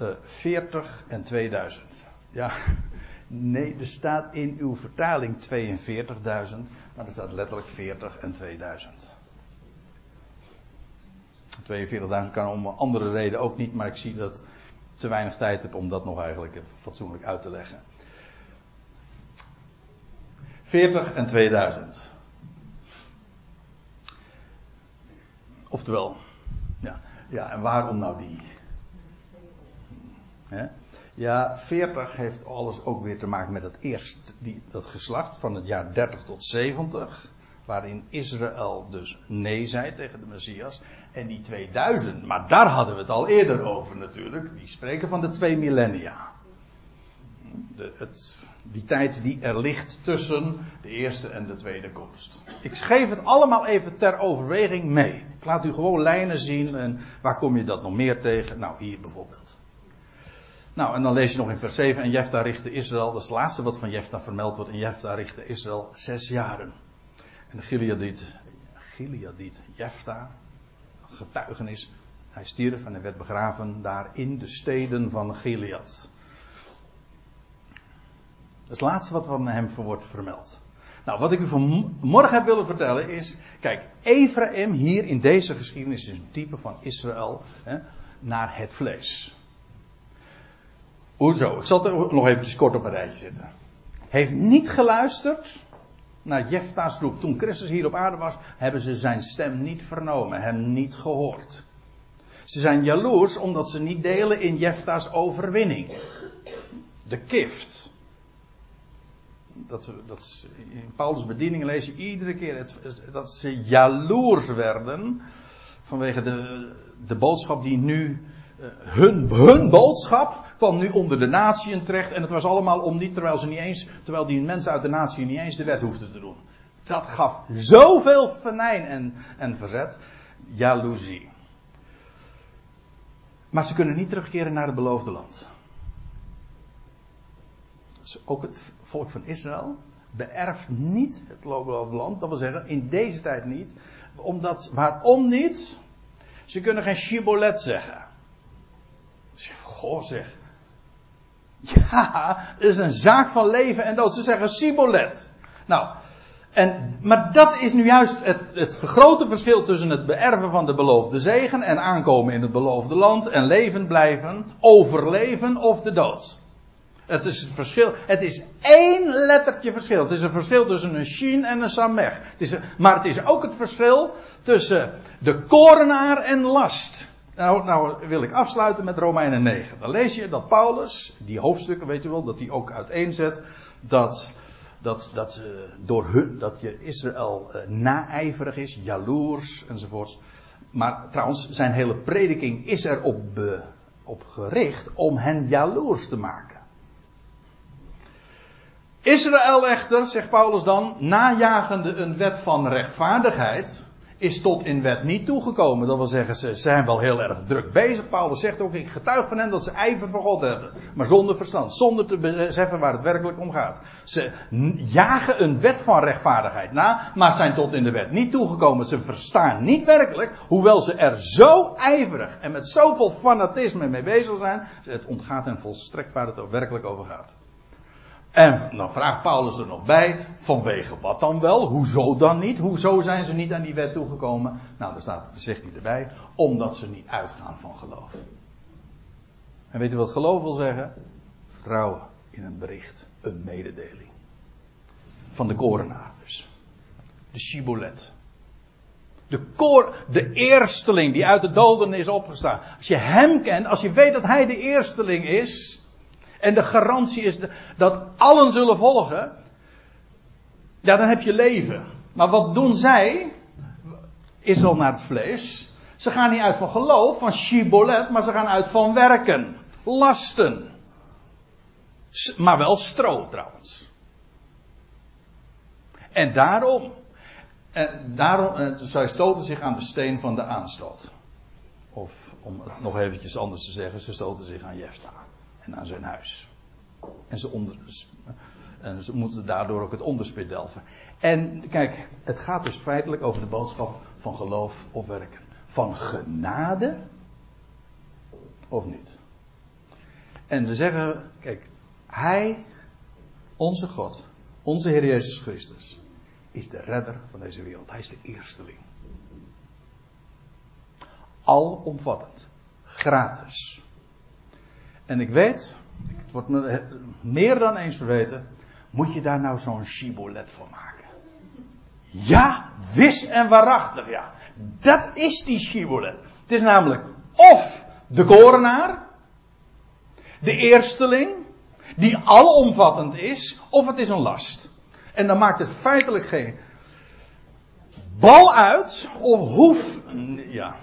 uh, eh, 40 en 2000. Ja, nee, er staat in uw vertaling 42.000, maar er staat letterlijk 40 en 2000. 42.000 kan om een andere reden ook niet, maar ik zie dat ik te weinig tijd heb om dat nog eigenlijk fatsoenlijk uit te leggen. 40 en 2000. Oftewel, ja, ja en waarom nou die? Ja, 40 heeft alles ook weer te maken met het eerst, die, dat geslacht van het jaar 30 tot 70. Waarin Israël dus nee zei tegen de Messias. En die 2000, maar daar hadden we het al eerder over natuurlijk. Die spreken van de twee millennia. Het, die tijd die er ligt tussen de eerste en de tweede komst. Ik geef het allemaal even ter overweging mee. Ik laat u gewoon lijnen zien en waar kom je dat nog meer tegen? Nou, hier bijvoorbeeld. Nou, en dan lees je nog in vers 7. En Jefta richtte Israël, dat is het laatste wat van Jefta vermeld wordt. En Jefta richtte Israël zes jaren. En de Gileadit, Gileadit Jefta, getuigenis. Hij stierf en hij werd begraven daar in de steden van Gilead. Dat is het laatste wat van hem wordt vermeld. Nou, wat ik u vanmorgen heb willen vertellen is. Kijk, Ephraim hier in deze geschiedenis is een type van Israël hè, naar het vlees. Hoezo? Ik zal er nog eventjes kort op een rijtje zetten. Heeft niet geluisterd naar Jefta's roep. Toen Christus hier op aarde was, hebben ze zijn stem niet vernomen, hem niet gehoord. Ze zijn jaloers omdat ze niet delen in Jefta's overwinning. De kift. Dat, dat, in Paulus' bediening lees je iedere keer het, dat ze jaloers werden vanwege de, de boodschap die nu eh, hun, hun boodschap kwam nu onder de natieën terecht. En het was allemaal om niet, terwijl ze niet eens, terwijl die mensen uit de natie niet eens de wet hoefden te doen. Dat gaf zoveel venijn en, en verzet. Jaloezie. Maar ze kunnen niet terugkeren naar het beloofde land. Dus ook het volk van Israël beërft niet het beloofde land. Dat wil zeggen, in deze tijd niet. Omdat, waarom niet? Ze kunnen geen shibolet zeggen. Goh zeg. Ja, het is een zaak van leven en dood. Ze zeggen Sibolet. Nou, en, maar dat is nu juist het, het grote verschil tussen het beërven van de beloofde zegen en aankomen in het beloofde land en leven blijven, overleven of de dood. Het is het verschil. Het is één lettertje verschil. Het is een verschil tussen een shin en een samech. Het is maar het is ook het verschil tussen de korenaar en last. Nou, nou wil ik afsluiten met Romeinen 9. Dan lees je dat Paulus, die hoofdstukken weet je wel, dat hij ook uiteenzet dat, dat, dat, uh, door hun, dat je Israël uh, naijverig is, jaloers enzovoorts. Maar trouwens, zijn hele prediking is er op, op gericht om hen jaloers te maken. Israël echter, zegt Paulus dan, najagende een wet van rechtvaardigheid, is tot in wet niet toegekomen. Dat wil zeggen, ze zijn wel heel erg druk bezig. Paulus zegt ook, ik getuig van hen dat ze ijver voor God hebben. Maar zonder verstand, zonder te beseffen waar het werkelijk om gaat. Ze jagen een wet van rechtvaardigheid na, maar zijn tot in de wet niet toegekomen. Ze verstaan niet werkelijk, hoewel ze er zo ijverig en met zoveel fanatisme mee bezig zijn. Het ontgaat hen volstrekt waar het er werkelijk over gaat. En dan vraagt Paulus er nog bij, vanwege wat dan wel? Hoezo dan niet? Hoezo zijn ze niet aan die wet toegekomen? Nou, daar staat, zegt hij erbij, omdat ze niet uitgaan van geloof. En weet u wat geloof wil zeggen? Vertrouwen in een bericht, een mededeling. Van de korenaar dus. De shibolet. De, koor, de eersteling die uit de doden is opgestaan. Als je hem kent, als je weet dat hij de eersteling is. En de garantie is dat allen zullen volgen. Ja, dan heb je leven. Maar wat doen zij? Is al naar het vlees. Ze gaan niet uit van geloof, van shibolet, maar ze gaan uit van werken. Lasten. Maar wel stro trouwens. En daarom. En daarom, eh, zij stoten zich aan de steen van de aanstoot. Of om het nog eventjes anders te zeggen, ze stoten zich aan Jefta en aan zijn huis. En ze, onder, en ze moeten daardoor ook het onderspit delven. En kijk, het gaat dus feitelijk over de boodschap van geloof of werken. Van genade of niet. En we zeggen, kijk, Hij, onze God, onze Heer Jezus Christus, is de redder van deze wereld. Hij is de eersteling. Alomvattend. Gratis. En ik weet, het wordt me meer dan eens verweten, moet je daar nou zo'n shibolet van maken? Ja, wis en waarachtig, ja. Dat is die shibolet. Het is namelijk of de korenaar, de eersteling, die alomvattend is, of het is een last. En dan maakt het feitelijk geen bal uit, of hoef. Ja.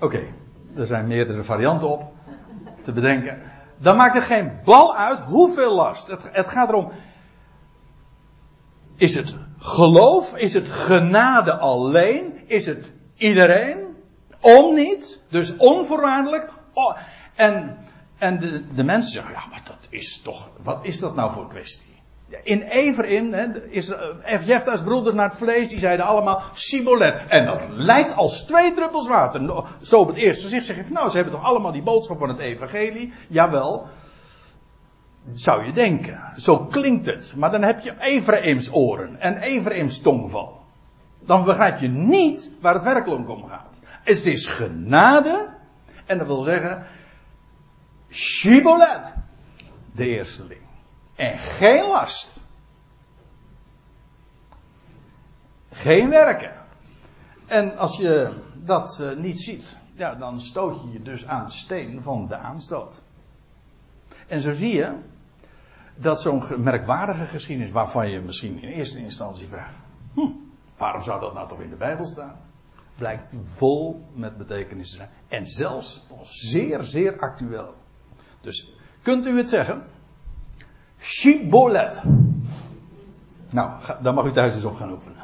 Oké, er zijn meerdere varianten op te bedenken. Dan maakt het geen bal uit hoeveel last. Het, het gaat erom. Is het geloof? Is het genade alleen? Is het iedereen? Om niet, dus onvoorwaardelijk. Oh, en en de, de, mensen zeggen, ja, maar dat is toch, wat is dat nou voor kwestie? In Everin, hè, is, uh, Jefta's broeders naar het vlees, die zeiden allemaal Sibolet. En dat lijkt als twee druppels water. Zo op het eerste gezicht zeg je nou, ze hebben toch allemaal die boodschap van het evangelie? Jawel. Zou je denken. Zo klinkt het. Maar dan heb je Efraims oren en Efraims tongval. Dan begrijp je niet waar het werkelijk om gaat. Het is genade. En dat wil zeggen, Shibolet, de eersteling. En geen last. Geen werken. En als je dat uh, niet ziet, ja, dan stoot je je dus aan de steen van de aanstoot. En zo zie je dat zo'n merkwaardige geschiedenis, waarvan je misschien in eerste instantie vraagt: hm, waarom zou dat nou toch in de Bijbel staan? Blijkt vol met betekenis te zijn. En zelfs nog zeer, zeer actueel. Dus kunt u het zeggen? Shibboleth. Nou, dan mag u thuis eens op gaan oefenen.